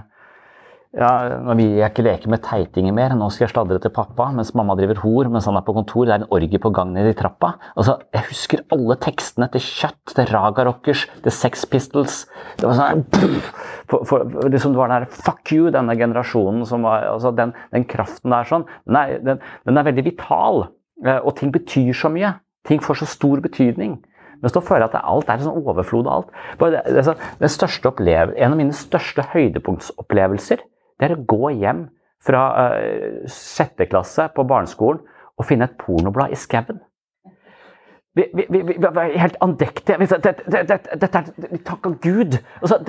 ja, nå vil jeg ikke leke med teitinger mer, nå skal jeg sladre til pappa mens mamma driver hor mens han er på kontor. Det er en orgie på gang nede i trappa. Altså, Jeg husker alle tekstene til Kjøtt, til Raga Rockers, til Sex Pistols. Det var sånn for, for, liksom Det var den her Fuck you, denne generasjonen som var altså Den, den kraften der sånn, den er, den, den er veldig vital. Eh, og ting betyr så mye. Ting får så stor betydning. Men så føler jeg at alt er en sånn overflod av alt. Det, det, det, den største en av mine største høydepunktsopplevelser det er å gå hjem fra uh, sjette klasse på barneskolen og finne et pornoblad i skauen. Vi, vi, vi, vi, var helt andektige. Dette det, det, er Takk av Gud! Altså,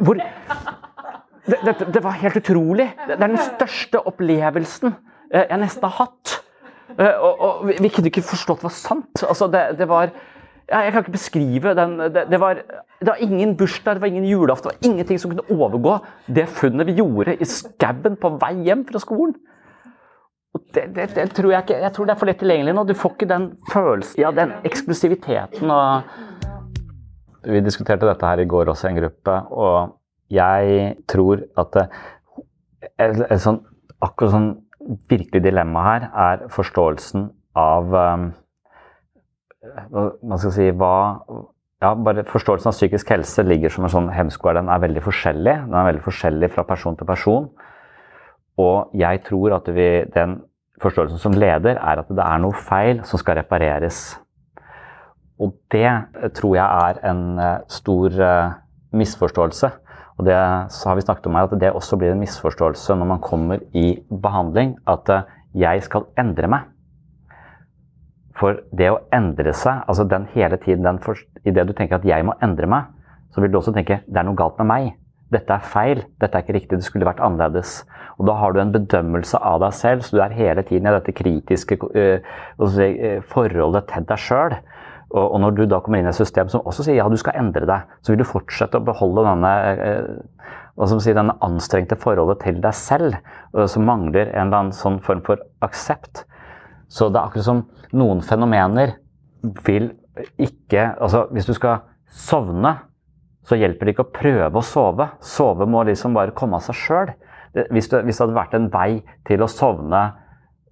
hvor, det, var helt utrolig. Det er den største opplevelsen eh, jeg nesten har hatt. Eh, og, og vi, kunne ikke forstått hva sant. Altså, det, var jeg kan ikke beskrive den det, det, var, det, var, ingen bursdag, det var ingen julaften, det var ingenting som kunne overgå det funnet vi gjorde i skauen på vei hjem fra skolen. Det, det, tror jeg ikke Jeg tror det er for lett tilgjengelig nå. Du får ikke den følelsen, ja, den eksklusiviteten og Vi diskuterte dette her i går også i en gruppe, og jeg tror at et, et sånn, akkurat sånn virkelig dilemma her er forståelsen av um, man skal si, hva ja, bare Forståelsen av psykisk helse ligger som en sånn hemsko. Den er veldig forskjellig. Den er veldig forskjellig fra person til person. Og jeg tror at vi, den forståelsen som leder, er at det er noe feil som skal repareres. Og det tror jeg er en eh, stor eh, misforståelse. Og det har vi snakket om her, at det også blir en misforståelse når man kommer i behandling, at eh, jeg skal endre meg. For det å endre seg, altså den hele tiden den for, Idet du tenker at jeg må endre meg, så vil du også tenke det er noe galt med meg. Dette er feil, dette er ikke riktig, det skulle vært annerledes. Og da har du en bedømmelse av deg selv, så du er hele tiden i dette kritiske uh, si, forholdet til deg sjøl. Og, når du da kommer inn i et system som også sier ja, du skal endre deg, så vil du fortsette å beholde denne, uh, si, denne anstrengte forholdet til deg selv, som mangler en eller annen sånn form for aksept. Så det er akkurat som noen fenomener vil ikke Altså, hvis du skal sovne, så hjelper det ikke å prøve å sove. Sove må liksom bare komme av seg sjøl. Hvis, det hadde vært en vei til å sovne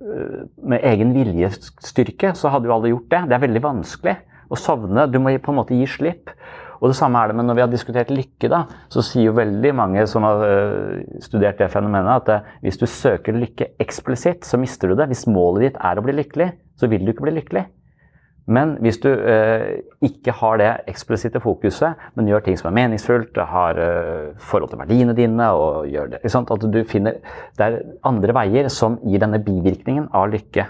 øh, med egen viljestyrke, så hadde jo alle gjort det. Det er veldig vanskelig å sovne. Du må på en måte gi slipp. Og det samme er det med når vi har diskutert lykke, da, så sier jo veldig mange som har øh, studert det fenomenet, at øh, hvis du søker lykke eksplisitt, så mister du det. Hvis målet ditt er å bli lykkelig, så vil du ikke bli lykkelig. Men hvis du eh, ikke har det eksplisitte fokuset, men gjør ting som er meningsfullt, har eh, forhold til verdiene dine og gjør det At du finner Det er andre veier som gir denne bivirkningen av lykke.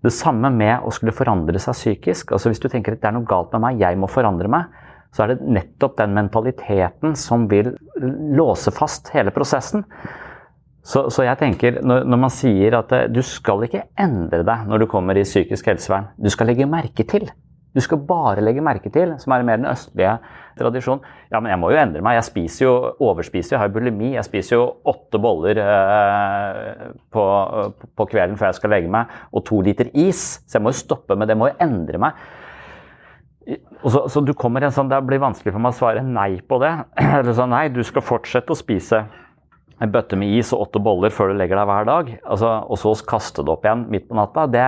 Det samme med å skulle forandre seg psykisk. altså Hvis du tenker at det er noe galt med meg, jeg må forandre meg, så er det nettopp den mentaliteten som vil låse fast hele prosessen. Så, så jeg tenker, når, når, man sier at eh, du skal ikke endre deg når du kommer i psykisk helsevern, du skal legge merke til. Du skal bare legge merke til, som er mer den østlige tradisjonen. Ja, men jeg må jo endre meg. Jeg spiser jo, overspiser, jeg har bulimi. Jeg spiser jo åtte boller eh, på, på, kvelden før jeg skal legge meg, og to liter is. Så jeg må jo stoppe med det. Jeg må jo endre meg. Så, så, du kommer en sånn, Det blir vanskelig for meg å svare nei på det. Eller sånn, nei, du skal fortsette å spise en bøtte med is og åtte boller før du legger deg hver dag, altså, og så kaste det opp igjen midt på natta, det,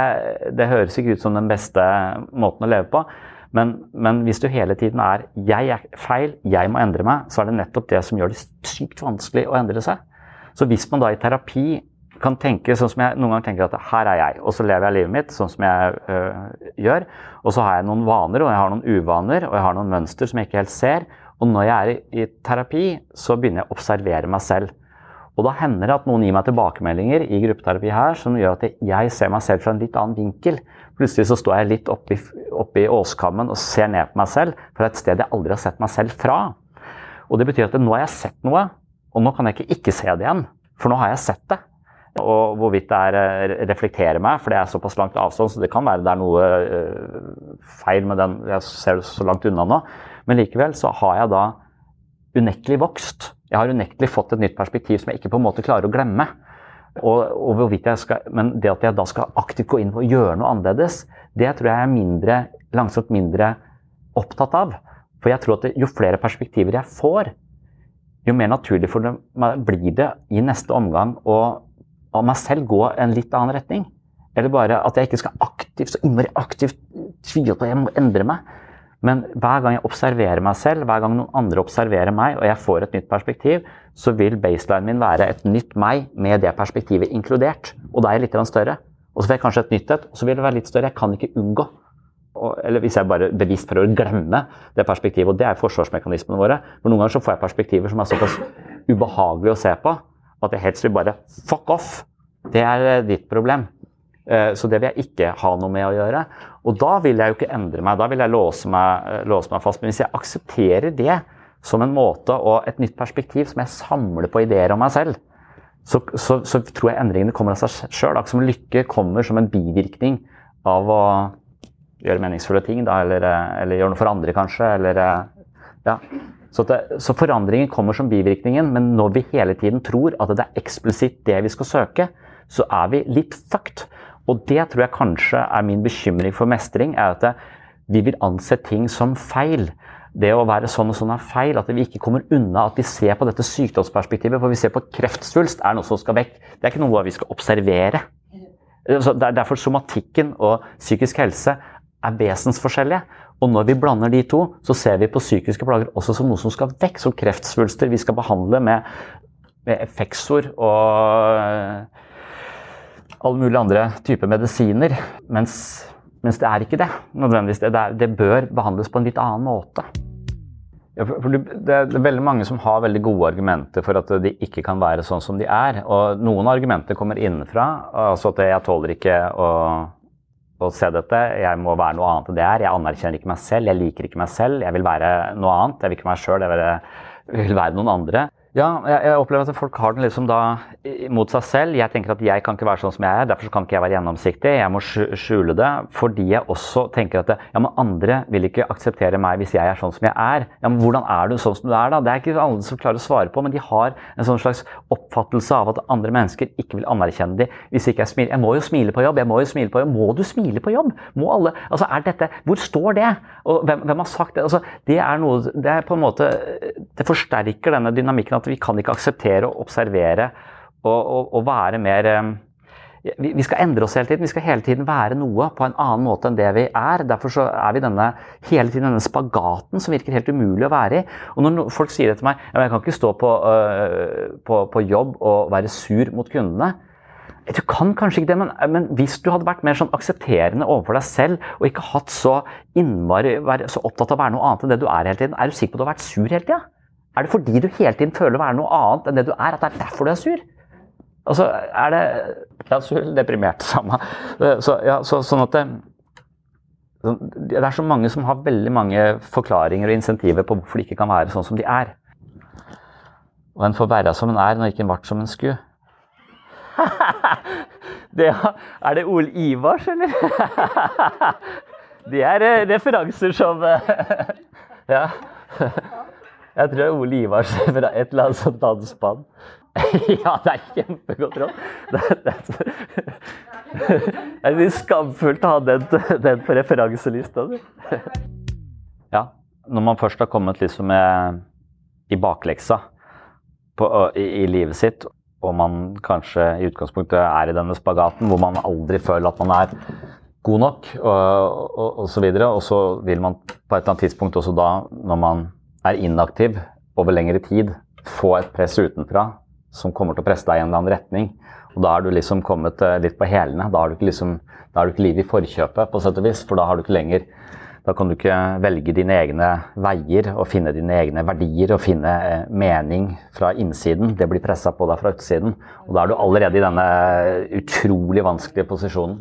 det, høres ikke ut som den beste måten å leve på. Men, men, hvis du hele tiden er 'jeg er feil, jeg må endre meg', så er det nettopp det som gjør det sykt vanskelig å endre seg. Så hvis man da i terapi kan tenke sånn som jeg noen ganger tenker at her er jeg, og så lever jeg livet mitt sånn som jeg øh, gjør. Og så har jeg noen vaner, og jeg har noen uvaner, og jeg har noen mønster som jeg ikke helt ser. Og når jeg er i, i terapi, så begynner jeg å observere meg selv. Og da hender det at noen gir meg tilbakemeldinger i gruppeterapi her som gjør at jeg ser meg selv fra en litt annen vinkel. Plutselig så står jeg litt oppi, oppi åskammen og ser ned på meg selv fra et sted jeg aldri har sett meg selv fra. Og det betyr at nå har jeg sett noe, og nå kan jeg ikke ikke se det igjen. For nå har jeg sett det. Og hvorvidt det er eh, reflekterer meg, for det er såpass langt avstand, så det kan være det er noe uh, feil med den Jeg ser det så langt unna nå. Men likevel så har jeg da unektelig vokst. Jeg har unektelig fått et nytt perspektiv som jeg ikke på en måte klarer å glemme. Og, og skal, men det at jeg da skal aktivt gå inn og gjøre noe annerledes, det tror jeg er mindre, langsomt mindre opptatt av. For jeg tror at det, jo flere perspektiver jeg får, jo mer naturlig for det, blir det i neste omgang å av meg selv gå en litt annen retning. Eller bare at jeg ikke skal aktivt, så innmari aktivt tvile på at jeg må endre meg. Men hver gang jeg observerer meg selv, hver gang noen andre observerer meg, og jeg får et nytt perspektiv, så vil baselinen min være et nytt meg med det perspektivet inkludert. Og da er jeg litt større. Og så får jeg kanskje et nytt et, og så vil det være litt større. Jeg kan ikke unngå. Eller hvis jeg bare bevisst prøver å glemme det perspektivet. Og det er forsvarsmekanismene våre. For noen ganger så får jeg perspektiver som er såpass ubehagelige å se på at jeg helst vil bare fuck off. Det er eh, ditt problem. Eh, så det vil jeg ikke ha noe med å gjøre. Og da vil jeg jo ikke endre meg, da vil jeg låse meg, eh, låse meg fast. Men hvis jeg aksepterer det som en måte og et nytt perspektiv som jeg samler på ideer om meg selv, så, så, så tror jeg endringene kommer av seg sjøl. Akkurat som lykke kommer som en bivirkning av å gjøre meningsfulle ting, da, eller, eller gjøre noe for andre, kanskje. Eller, ja. Så, det, så, forandringen kommer som bivirkningen, men når vi hele tiden tror at det er eksplisitt det vi skal søke, så er vi litt fucked. Og det tror jeg kanskje er min bekymring for mestring, er at vi vil anse ting som feil. Det å være sånn og sånn er feil. At vi ikke kommer unna at vi ser på dette sykdomsperspektivet. For vi ser på kreftsvulst er noe som skal vekk. Det er ikke noe vi skal observere. Er derfor somatikken og psykisk helse er vesensforskjellige. Og når vi blander de to, så ser vi på psykiske plager også som noe som skal vekk, som kreftsvulster vi skal behandle med, med effektsord og alle mulige andre typer medisiner. Mens, mens, det er ikke det nødvendigvis. Det, er, det bør behandles på en litt annen måte. Ja, for, for det, er veldig mange som har veldig gode argumenter for at de ikke kan være sånn som de er. Og noen argumenter kommer innenfra. Altså at jeg tåler ikke å, å se dette. Jeg må være noe annet enn det er. Jeg anerkjenner ikke meg selv. Jeg liker ikke meg selv. Jeg vil være noe annet. Jeg vil ikke være meg sjøl. Jeg vil, vil være noen andre. Ja, jeg, opplever at folk har den liksom da mot seg selv. Jeg tenker at jeg kan ikke være sånn som jeg er, derfor kan ikke jeg være gjennomsiktig. Jeg må skjule det. Fordi jeg også tenker at ja, men andre vil ikke akseptere meg hvis jeg er sånn som jeg er. Ja, men Hvordan er du sånn som du er, da? Det er ikke alle som klarer å svare på, men de har en sånn slags oppfattelse av at andre mennesker ikke vil anerkjenne dem hvis ikke jeg smiler. Jeg må jo smile på jobb, jeg må jo smile på jobb. Må du smile på jobb? Må alle Altså, er dette Hvor står det? Og hvem, hvem har sagt det? Altså, det er noe Det er på en måte Det forsterker denne dynamikken at vi kan ikke akseptere å observere og, og, og være mer eh, vi, skal endre oss hele tiden. Vi skal hele tiden være noe på en annen måte enn det vi er. Derfor så er vi denne, hele tiden denne spagaten som virker helt umulig å være i. Og når folk sier det til meg jeg kan ikke stå på, uh, på, på jobb og være sur mot kundene. Du kan kanskje ikke det, men, men, hvis du hadde vært mer sånn aksepterende overfor deg selv og ikke hatt så innmari, så opptatt av å være noe annet enn det du er hele tiden, er du sikker på at du har vært sur hele tida? Er det fordi du hele tiden føler å være noe annet enn det du er, at det er derfor du er sur? Altså, er det Ja, sur eller deprimert, samme. Så, ja, så, sånn at det, det er så mange som har veldig mange forklaringer og insentiver på hvorfor de ikke kan være sånn som de er. Og en får være som en er, når ikke en ble som en skulle. det, er det Ole Ivars, eller? det er eh, referanser som eh, Ja. Jeg tror det er Ole Ivars fra et eller annet sånt danseband. ja, det er kjempegodt råd. Det, det, det er litt skamfullt å ha den, den på referanselista. ja, når man først har kommet liksom i bakleksa på, i, i, livet sitt, og man kanskje i utgangspunktet er i denne spagaten hvor man aldri føler at man er god nok, og, og, og så videre, og så vil man på et eller annet tidspunkt også da, når man er inaktiv over lengre tid, få et press utenfra som kommer til å presse deg i en eller annen retning. Og da er du liksom kommet eh, litt på hælene. Da har du ikke, liksom, livet i forkjøpet, på sett og vis. For da har du ikke lenger Da kan du ikke velge dine egne veier og finne dine egne verdier og finne eh, mening fra innsiden. Det blir pressa på deg fra utsiden. Og da er du allerede i denne utrolig vanskelige posisjonen.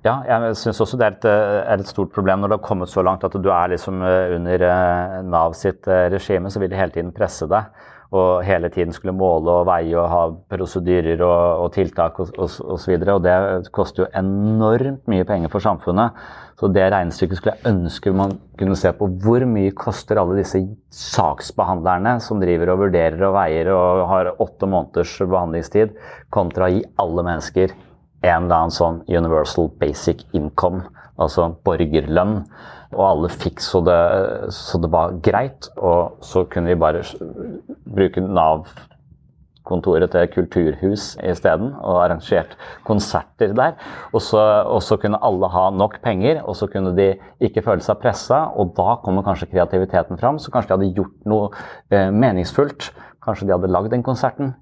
Ja, jeg syns også det er et, eh, er et, stort problem når det har kommet så langt at du er liksom eh, under eh, Nav sitt regime, så vil de hele tiden presse deg. Og hele tiden skulle måle og veie og ha prosedyrer og, og tiltak osv. Og, og, videre, og det koster jo enormt mye penger for samfunnet. Så det regnestykket skulle jeg ønske man kunne se på. Hvor mye koster alle disse saksbehandlerne som driver og vurderer og veier og har åtte måneders behandlingstid, kontra å gi alle mennesker en eller annen sånn universal basic income, altså borgerlønn. Og alle fikk så det, så det var greit. Og så kunne vi bare bruke Nav-kontoret til kulturhus isteden, og arrangert konserter der. Og så, og så, kunne alle ha nok penger, og så kunne de ikke føle seg pressa. Og da kommer kanskje kreativiteten fram, så kanskje de hadde gjort noe eh, meningsfullt. Kanskje de hadde lagd den konserten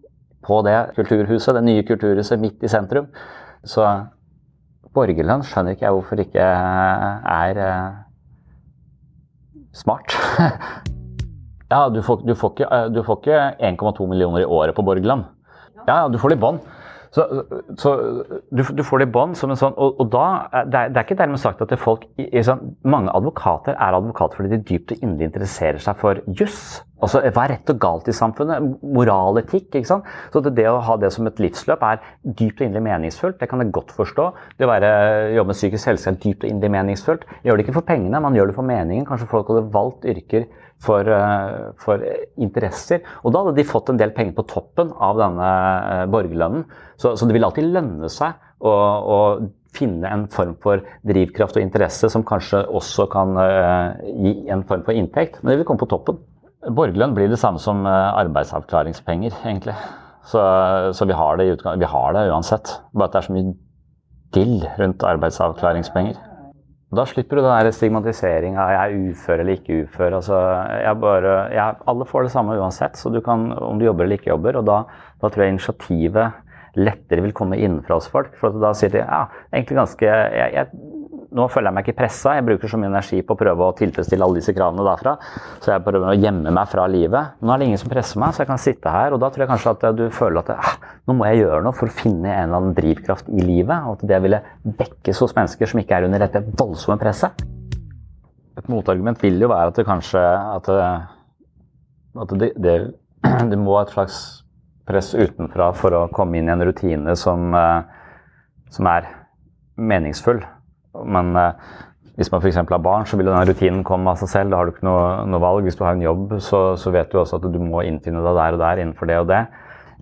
på det kulturhuset, det nye kulturhuset midt i sentrum. Så borgerlønn skjønner ikke jeg hvorfor ikke er uh, smart. ja, du får, du får ikke, uh, ikke 1,2 millioner i året på borgerlønn. Ja, du får det i bånn. Så, så du, du, får det i bånd som en sånn Og, og da, det er, det er, ikke dermed sagt at folk sånn, Mange advokater er advokater fordi de dypt og inderlig interesserer seg for juss. Altså, Hva er rett og galt i samfunnet? Moraletikk. ikke sant? Så det, å ha det som et livsløp er dypt og inderlig meningsfullt. Det kan jeg godt forstå. Det å være, jobbe med psykisk helse er dypt og inderlig meningsfullt. Jeg gjør det ikke for pengene, man gjør det for meningen. Kanskje folk hadde valgt yrker for, eh, for, interesser. Og da hadde de fått en del penger på toppen av denne eh, borgerlønnen. Så, så det vil alltid lønne seg å, å, finne en form for drivkraft og interesse som kanskje også kan uh, gi en form for inntekt, men det vil komme på toppen. Borgerlønn blir det samme som arbeidsavklaringspenger, egentlig. Så, så vi, har vi har det uansett. Bare at det er så mye dill rundt arbeidsavklaringspenger. Da slipper du den stigmatiseringa jeg er ufør eller ikke ufør. Altså, jeg bare, jeg, alle får det samme uansett, så du kan, om du jobber eller ikke jobber. og Da, da tror jeg initiativet lettere vil komme innenfra hos folk. For da sier de ja, egentlig ganske jeg, jeg, nå føler jeg meg ikke pressa. Jeg bruker så mye energi på å prøve å tilfredsstille alle disse kravene derfra. Så jeg prøver å gjemme meg fra livet. Nå er det ingen som presser meg, så jeg kan sitte her. Og da tror jeg kanskje at du føler at ah, nå må jeg gjøre noe for å finne en eller annen drivkraft i livet. Og at det ville vekkes hos mennesker som ikke er under dette voldsomme presset. Et motargument vil jo være at det kanskje at det, at det, det, det må et slags press utenfra for å komme inn i en rutine som, som er meningsfull. Men eh, hvis man f.eks. har barn, så vil denne rutinen komme av seg selv. Da har du ikke noe, noe valg. Hvis du har en jobb, så, så, vet du også at du må innfinne deg der og der innenfor det og det.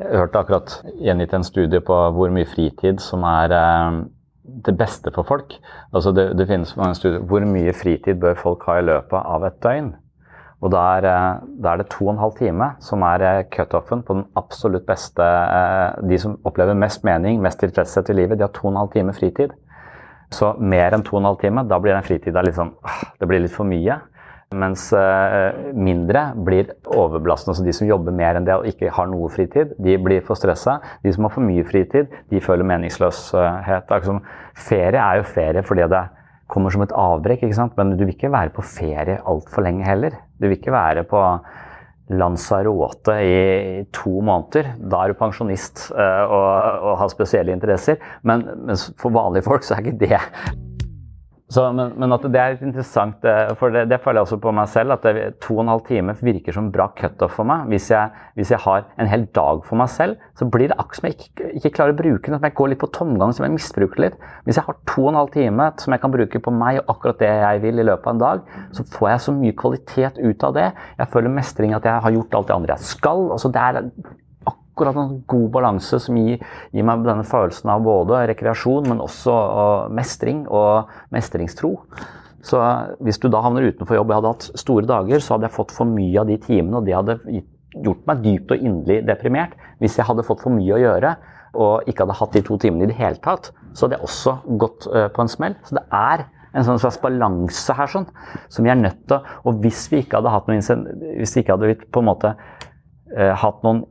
Jeg hørte akkurat gjengitt en studie på hvor mye fritid som er eh, det beste for folk. Altså det, det finnes mange studier. Hvor mye fritid bør folk ha i løpet av et døgn? Og da er, eh, da er det to og en halv time som er eh, cutoffen på den absolutt beste De som opplever mest mening, mest tilfredshet i livet, de har to og en halv time fritid. Så mer enn to og en halv time, da blir den fritida litt sånn Det blir litt for mye. Mens mindre blir overbelastende. Så de som jobber mer enn det og ikke har noe fritid, de blir for stressa. De som har for mye fritid, de føler meningsløshet. Ferie er jo ferie fordi det kommer som et avbrekk, men du vil ikke være på ferie altfor lenge heller. Du vil ikke være på Lanzarote i to måneder. Da er du pensjonist uh, og, og, har spesielle interesser. Men, men, for vanlige folk så er ikke det så, men, men, at det er interessant, eh, for det, det, føler jeg også på meg selv, at det, to og en halv time virker som bra cutoff for meg. Hvis jeg, hvis jeg, har en hel dag for meg selv, så blir det akkurat som jeg ikke, ikke, klarer å bruke den. Som jeg går litt på tomgang, som jeg misbruker litt. Hvis jeg har to og en halv time som jeg kan bruke på meg og akkurat det jeg vil i løpet av en dag, så får jeg så mye kvalitet ut av det. Jeg føler mestring at jeg har gjort alt det andre jeg skal. Altså det er akkurat en god balanse som gir, gir, meg denne følelsen av både rekreasjon, men også og mestring og mestringstro. Så hvis du da havner utenfor jobb, jeg hadde hatt store dager, så hadde jeg fått for mye av de timene, og det hadde gjort meg dypt og inderlig deprimert. Hvis jeg hadde fått for mye å gjøre og ikke hadde hatt de to timene i det hele tatt, så hadde jeg også gått på en smell. Så det er en sånn slags balanse her sånn, som vi er nødt til Og hvis vi ikke hadde hatt noen, hvis vi ikke hadde på en måte hatt noen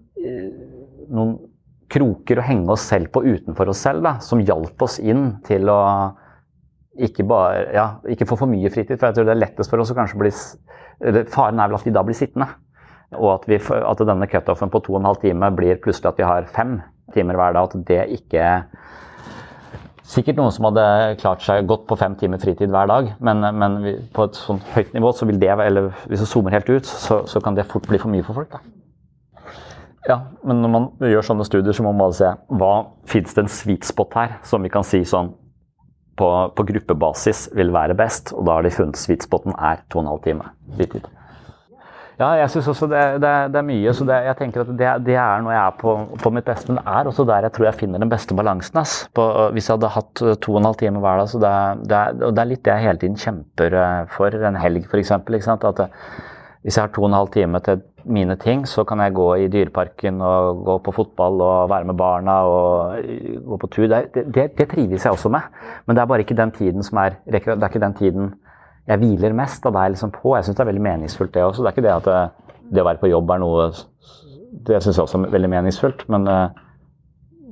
noen kroker å henge oss selv på utenfor oss selv, da, som hjalp oss inn til å ikke, bare, ja, ikke få for mye fritid. For jeg tror det er lettest for oss å kanskje bli Faren er vel at vi da blir sittende. Og at, vi, at denne cutoffen på to og en halv time blir plutselig at vi har fem timer hver dag. At det ikke Sikkert noen som hadde klart seg godt på fem timer fritid hver dag, men, men på et sånt høyt nivå så vil det, eller hvis du zoomer helt ut, så, så kan det fort bli for mye for folk. da. Ja, men når man gjør sånne studier, så må man bare se hva fins det en sweet spot her, som vi kan si sånn på, på gruppebasis vil være best. Og da har de funnet sweet spoten er 2 12 time. Ja, jeg syns også det, det, det, er mye. så det, jeg tenker at det, det, er når jeg er på, på, mitt beste. Men det er også der jeg tror jeg finner den beste balansen. Ass. På, hvis jeg hadde hatt to og en halv time hver dag. så det, er, og det er litt det jeg hele tiden kjemper eh, for. En helg, f.eks. At hvis jeg har to og en halv time til mine ting, så kan jeg gå i Dyreparken og gå på fotball og være med barna og gå på tur. Det, det, det trives jeg også med. Men det er bare ikke den tiden som er Det er ikke den tiden jeg hviler mest. Da er liksom på. Jeg syns det er veldig meningsfullt, det også. Det er ikke det at det, det å være på jobb er noe Det syns jeg også er veldig meningsfullt. Men,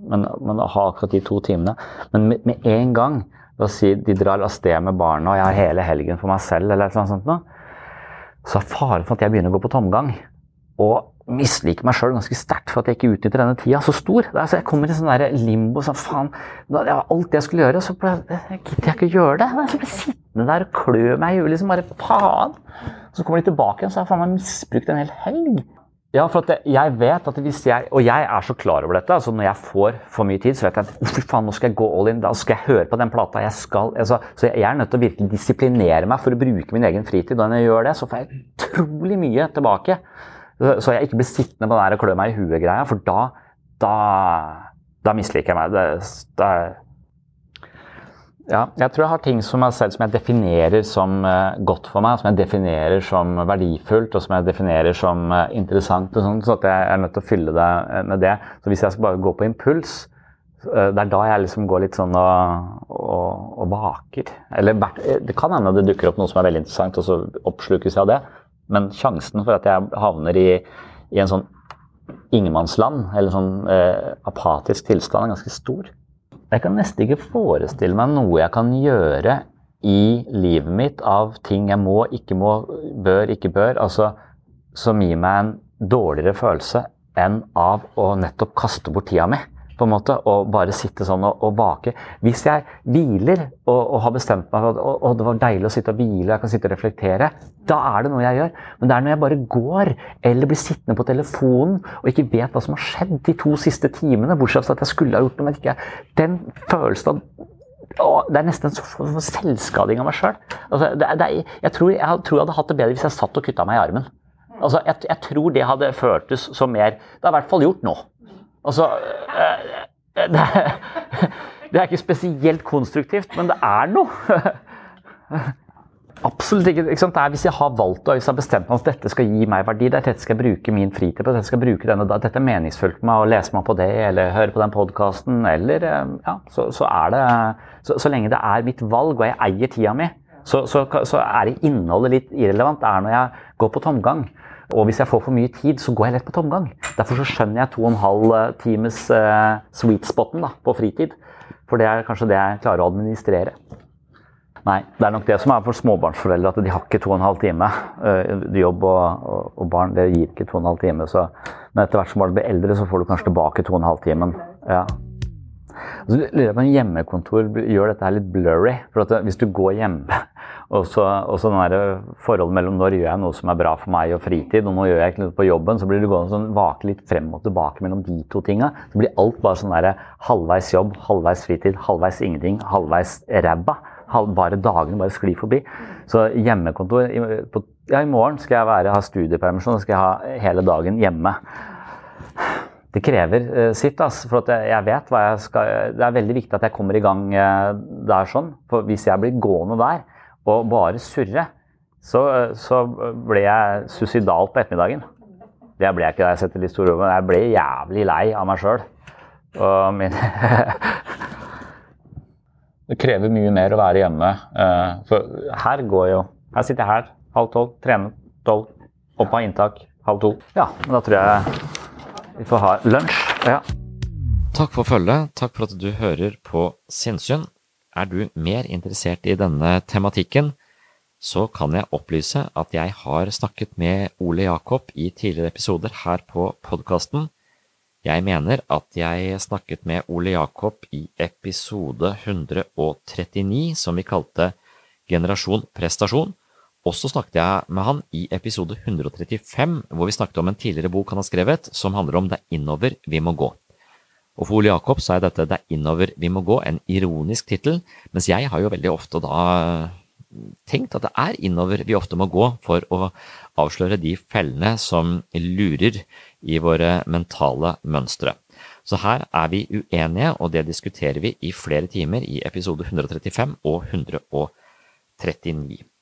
men, men, å ha akkurat de to timene Men med, med en gang La oss si de drar av sted med barna, og jeg har hele helgen for meg selv, eller noe sånt, så er faren for at jeg begynner å gå på tomgang og misliker meg sjøl ganske sterkt for at jeg ikke utnytter denne tida så stor. Altså, jeg kommer i sånn der limbo sånn faen, Alt jeg skulle gjøre, så gidder jeg ikke å gjøre det. Jeg blir sittende der og klø meg i huet. Liksom bare faen. Så kommer de tilbake igjen, så har jeg faen meg misbrukt en hel helg. Ja, for jeg vet at hvis jeg Og jeg er så klar over dette. altså Når jeg får for mye tid, så vet jeg at fy faen, nå skal jeg gå all in. Da skal jeg høre på den plata. jeg skal, altså, Så jeg er nødt til å virkelig disiplinere meg for å bruke min egen fritid. Og når jeg gjør det, så får jeg utrolig mye tilbake. Så jeg ikke blir sittende på den der og klø meg i huet-greia, for da, da, da misliker jeg meg. Det, det, ja, jeg tror jeg har ting som jeg, selv som jeg definerer som uh, godt for meg, som jeg definerer som verdifullt og som jeg definerer som uh, interessant. og sånt, Så jeg er nødt til å fylle det uh, med det. Så hvis jeg skal bare gå på impuls, det er da jeg liksom går litt sånn og, og, og vaker. Eller det kan hende det dukker opp noe som er veldig interessant, og så oppslukes jeg av det. Men sjansen for at jeg havner i, i en sånn ingenmannsland, eller sånn eh, apatisk tilstand, er ganske stor. Jeg kan nesten ikke forestille meg noe jeg kan gjøre i livet mitt av ting jeg må, ikke må, bør, ikke bør, altså, som gir meg en dårligere følelse enn av å nettopp kaste bort tida mi. På en måte, og bare sitte sånn og, og vake. Hvis jeg hviler og, og har bestemt meg for at det var deilig å sitte og hvile, jeg kan sitte og reflektere, da er det noe jeg gjør. Men det er når jeg bare går eller blir sittende på telefonen og ikke vet hva som har skjedd de to siste timene, bortsett fra at jeg skulle ha gjort noe, men ikke Den følelsen av å, det er nesten en selvskading av meg sjøl. Altså, jeg, jeg tror jeg hadde hatt det bedre hvis jeg satt og kutta meg i armen. Altså, jeg, jeg, tror det hadde føltes som mer Det har i hvert fall gjort nå. Altså det, det er ikke spesielt konstruktivt, men det er noe. Absolutt ikke. ikke det er hvis jeg har valgt og hvis jeg har bestemt meg at dette skal gi meg verdi, dette skal jeg bruke min fritid på, dette skal jeg bruke denne, dette er meningsfullt for meg å lese meg på det, eller høre på den podkasten, eller ja, så, så, er det så, så, lenge det er mitt valg og jeg eier tida mi, så, så er innholdet litt irrelevant. Det er når jeg går på tomgang. Og hvis jeg får for mye tid, så går jeg lett på tomgang. Derfor så skjønner jeg to og en halv eh, times uh, sweet spoten da, på fritid. For det er kanskje det jeg klarer å administrere. Nei, det er nok det som er for småbarnsforeldre, at de har ikke to og en halv time. Uh, jobb og, og, og, barn det gir ikke to og en halv time. Så, men etter hvert som barn blir eldre, så får du kanskje tilbake to og en halv timen. Ja. Så lurer jeg på om hjemmekontor gjør dette her litt blurry. For at hvis du går hjemme og så, og så forholdet mellom når gjør jeg noe som er bra for meg og fritid, og nå gjør jeg ikke noe på jobben, så blir du gående sånn vake litt frem og tilbake mellom de to tinga. Så blir alt bare sånn der halvveis jobb, halvveis fritid, halvveis ingenting, halvveis ræva. Bare dagene bare sklir forbi. Så hjemmekontor på, Ja, i morgen skal jeg være, ha studiepermisjon, og skal jeg ha hele dagen hjemme det krever uh, sitt. Altså, for jeg vet hva jeg skal Det er veldig viktig at jeg kommer i gang uh, der sånn. For hvis jeg blir gående der og bare surre, så, så ble jeg suicidal på ettermiddagen. Det ble jeg ikke da jeg setter litt store ord, men jeg ble jævlig lei av meg sjøl. det krever mye mer å være hjemme. For her går jo Her sitter jeg her halv tolv, trener tolv, opp av inntak halv to. Ja, men da tror jeg vi får ha lunsj. Ja. Takk for følget. Takk for at du hører på Sinnsyn. Er du mer interessert i denne tematikken, så kan jeg opplyse at jeg har snakket med Ole Jakob i tidligere episoder her på podkasten. Jeg mener at jeg snakket med Ole Jakob i episode 139, som vi kalte Generasjon prestasjon, og så snakket jeg med han i episode 135, hvor vi snakket om en tidligere bok han har skrevet, som handler om Det er innover vi må gå. Og for Ole Jakob så er dette Det er innover vi må gå en ironisk tittel, mens jeg har jo veldig ofte da tenkt at det er innover vi ofte må gå for å avsløre de fellene som lurer i våre mentale mønstre. Så her er vi uenige, og det diskuterer vi i flere timer i episode 135 og 139.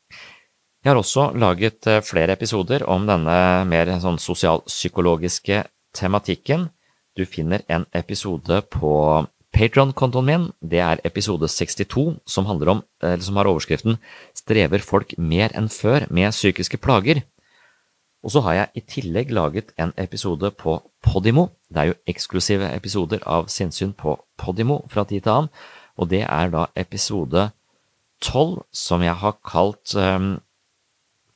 Jeg har også laget eh, flere episoder om denne mer sånn sosialpsykologiske tematikken. Du finner en episode på Patron-kontoen min. Det er episode 62, som, om, som har overskriften Strever folk mer enn før med psykiske plager? Og så har jeg i tillegg laget en episode på Podimo. Det er jo eksklusive episoder av sinnssyn på Podimo fra tid til annen, og det er da episode 12, som jeg har kalt um,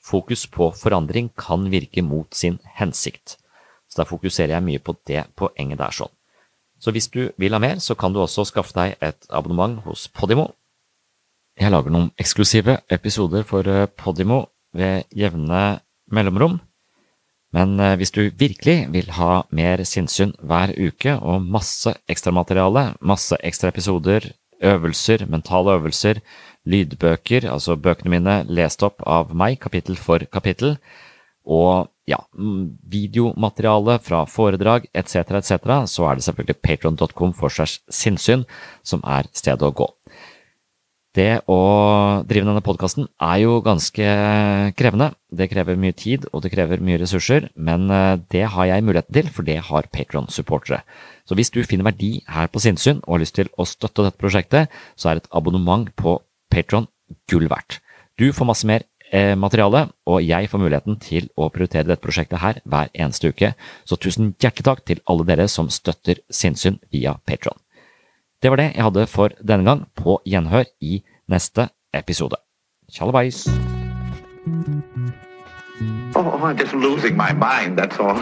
Fokus på forandring kan virke mot sin hensikt. Så da fokuserer jeg mye på det poenget der sånn. Så hvis du vil ha mer, så kan du også skaffe deg et abonnement hos Podimo. Jeg lager noen eksklusive episoder for eh, Podimo ved jevne mellomrom. Men eh, hvis du virkelig vil ha mer sinnssyn hver uke og masse ekstramateriale, masse ekstra episoder, øvelser, mentale øvelser, lydbøker, altså bøkene mine lest opp av meg, kapittel for kapittel, og ja, mm, videomateriale fra foredrag etc., etc., så er det selvfølgelig patron.com for segs sinnssyn som er stedet å gå. Det å drive denne podkasten er jo ganske krevende. Det krever mye tid, og det krever mye ressurser, men eh, det har jeg muligheten til, for det har Patron-supportere. Så hvis du finner verdi her på sinnssyn og har lyst til å støtte dette prosjektet, så er et abonnement på Patron gull verdt. Du får masse mer eh, materiale, og jeg får muligheten til å prioritere dette prosjektet her hver eneste uke, så tusen hjertelig takk til alle dere som støtter sinnssyn via Patron. Det var det jeg hadde for denne gang, på gjenhør i neste episode. Tjallabais! Oh, I'm just losing my mind, that's all.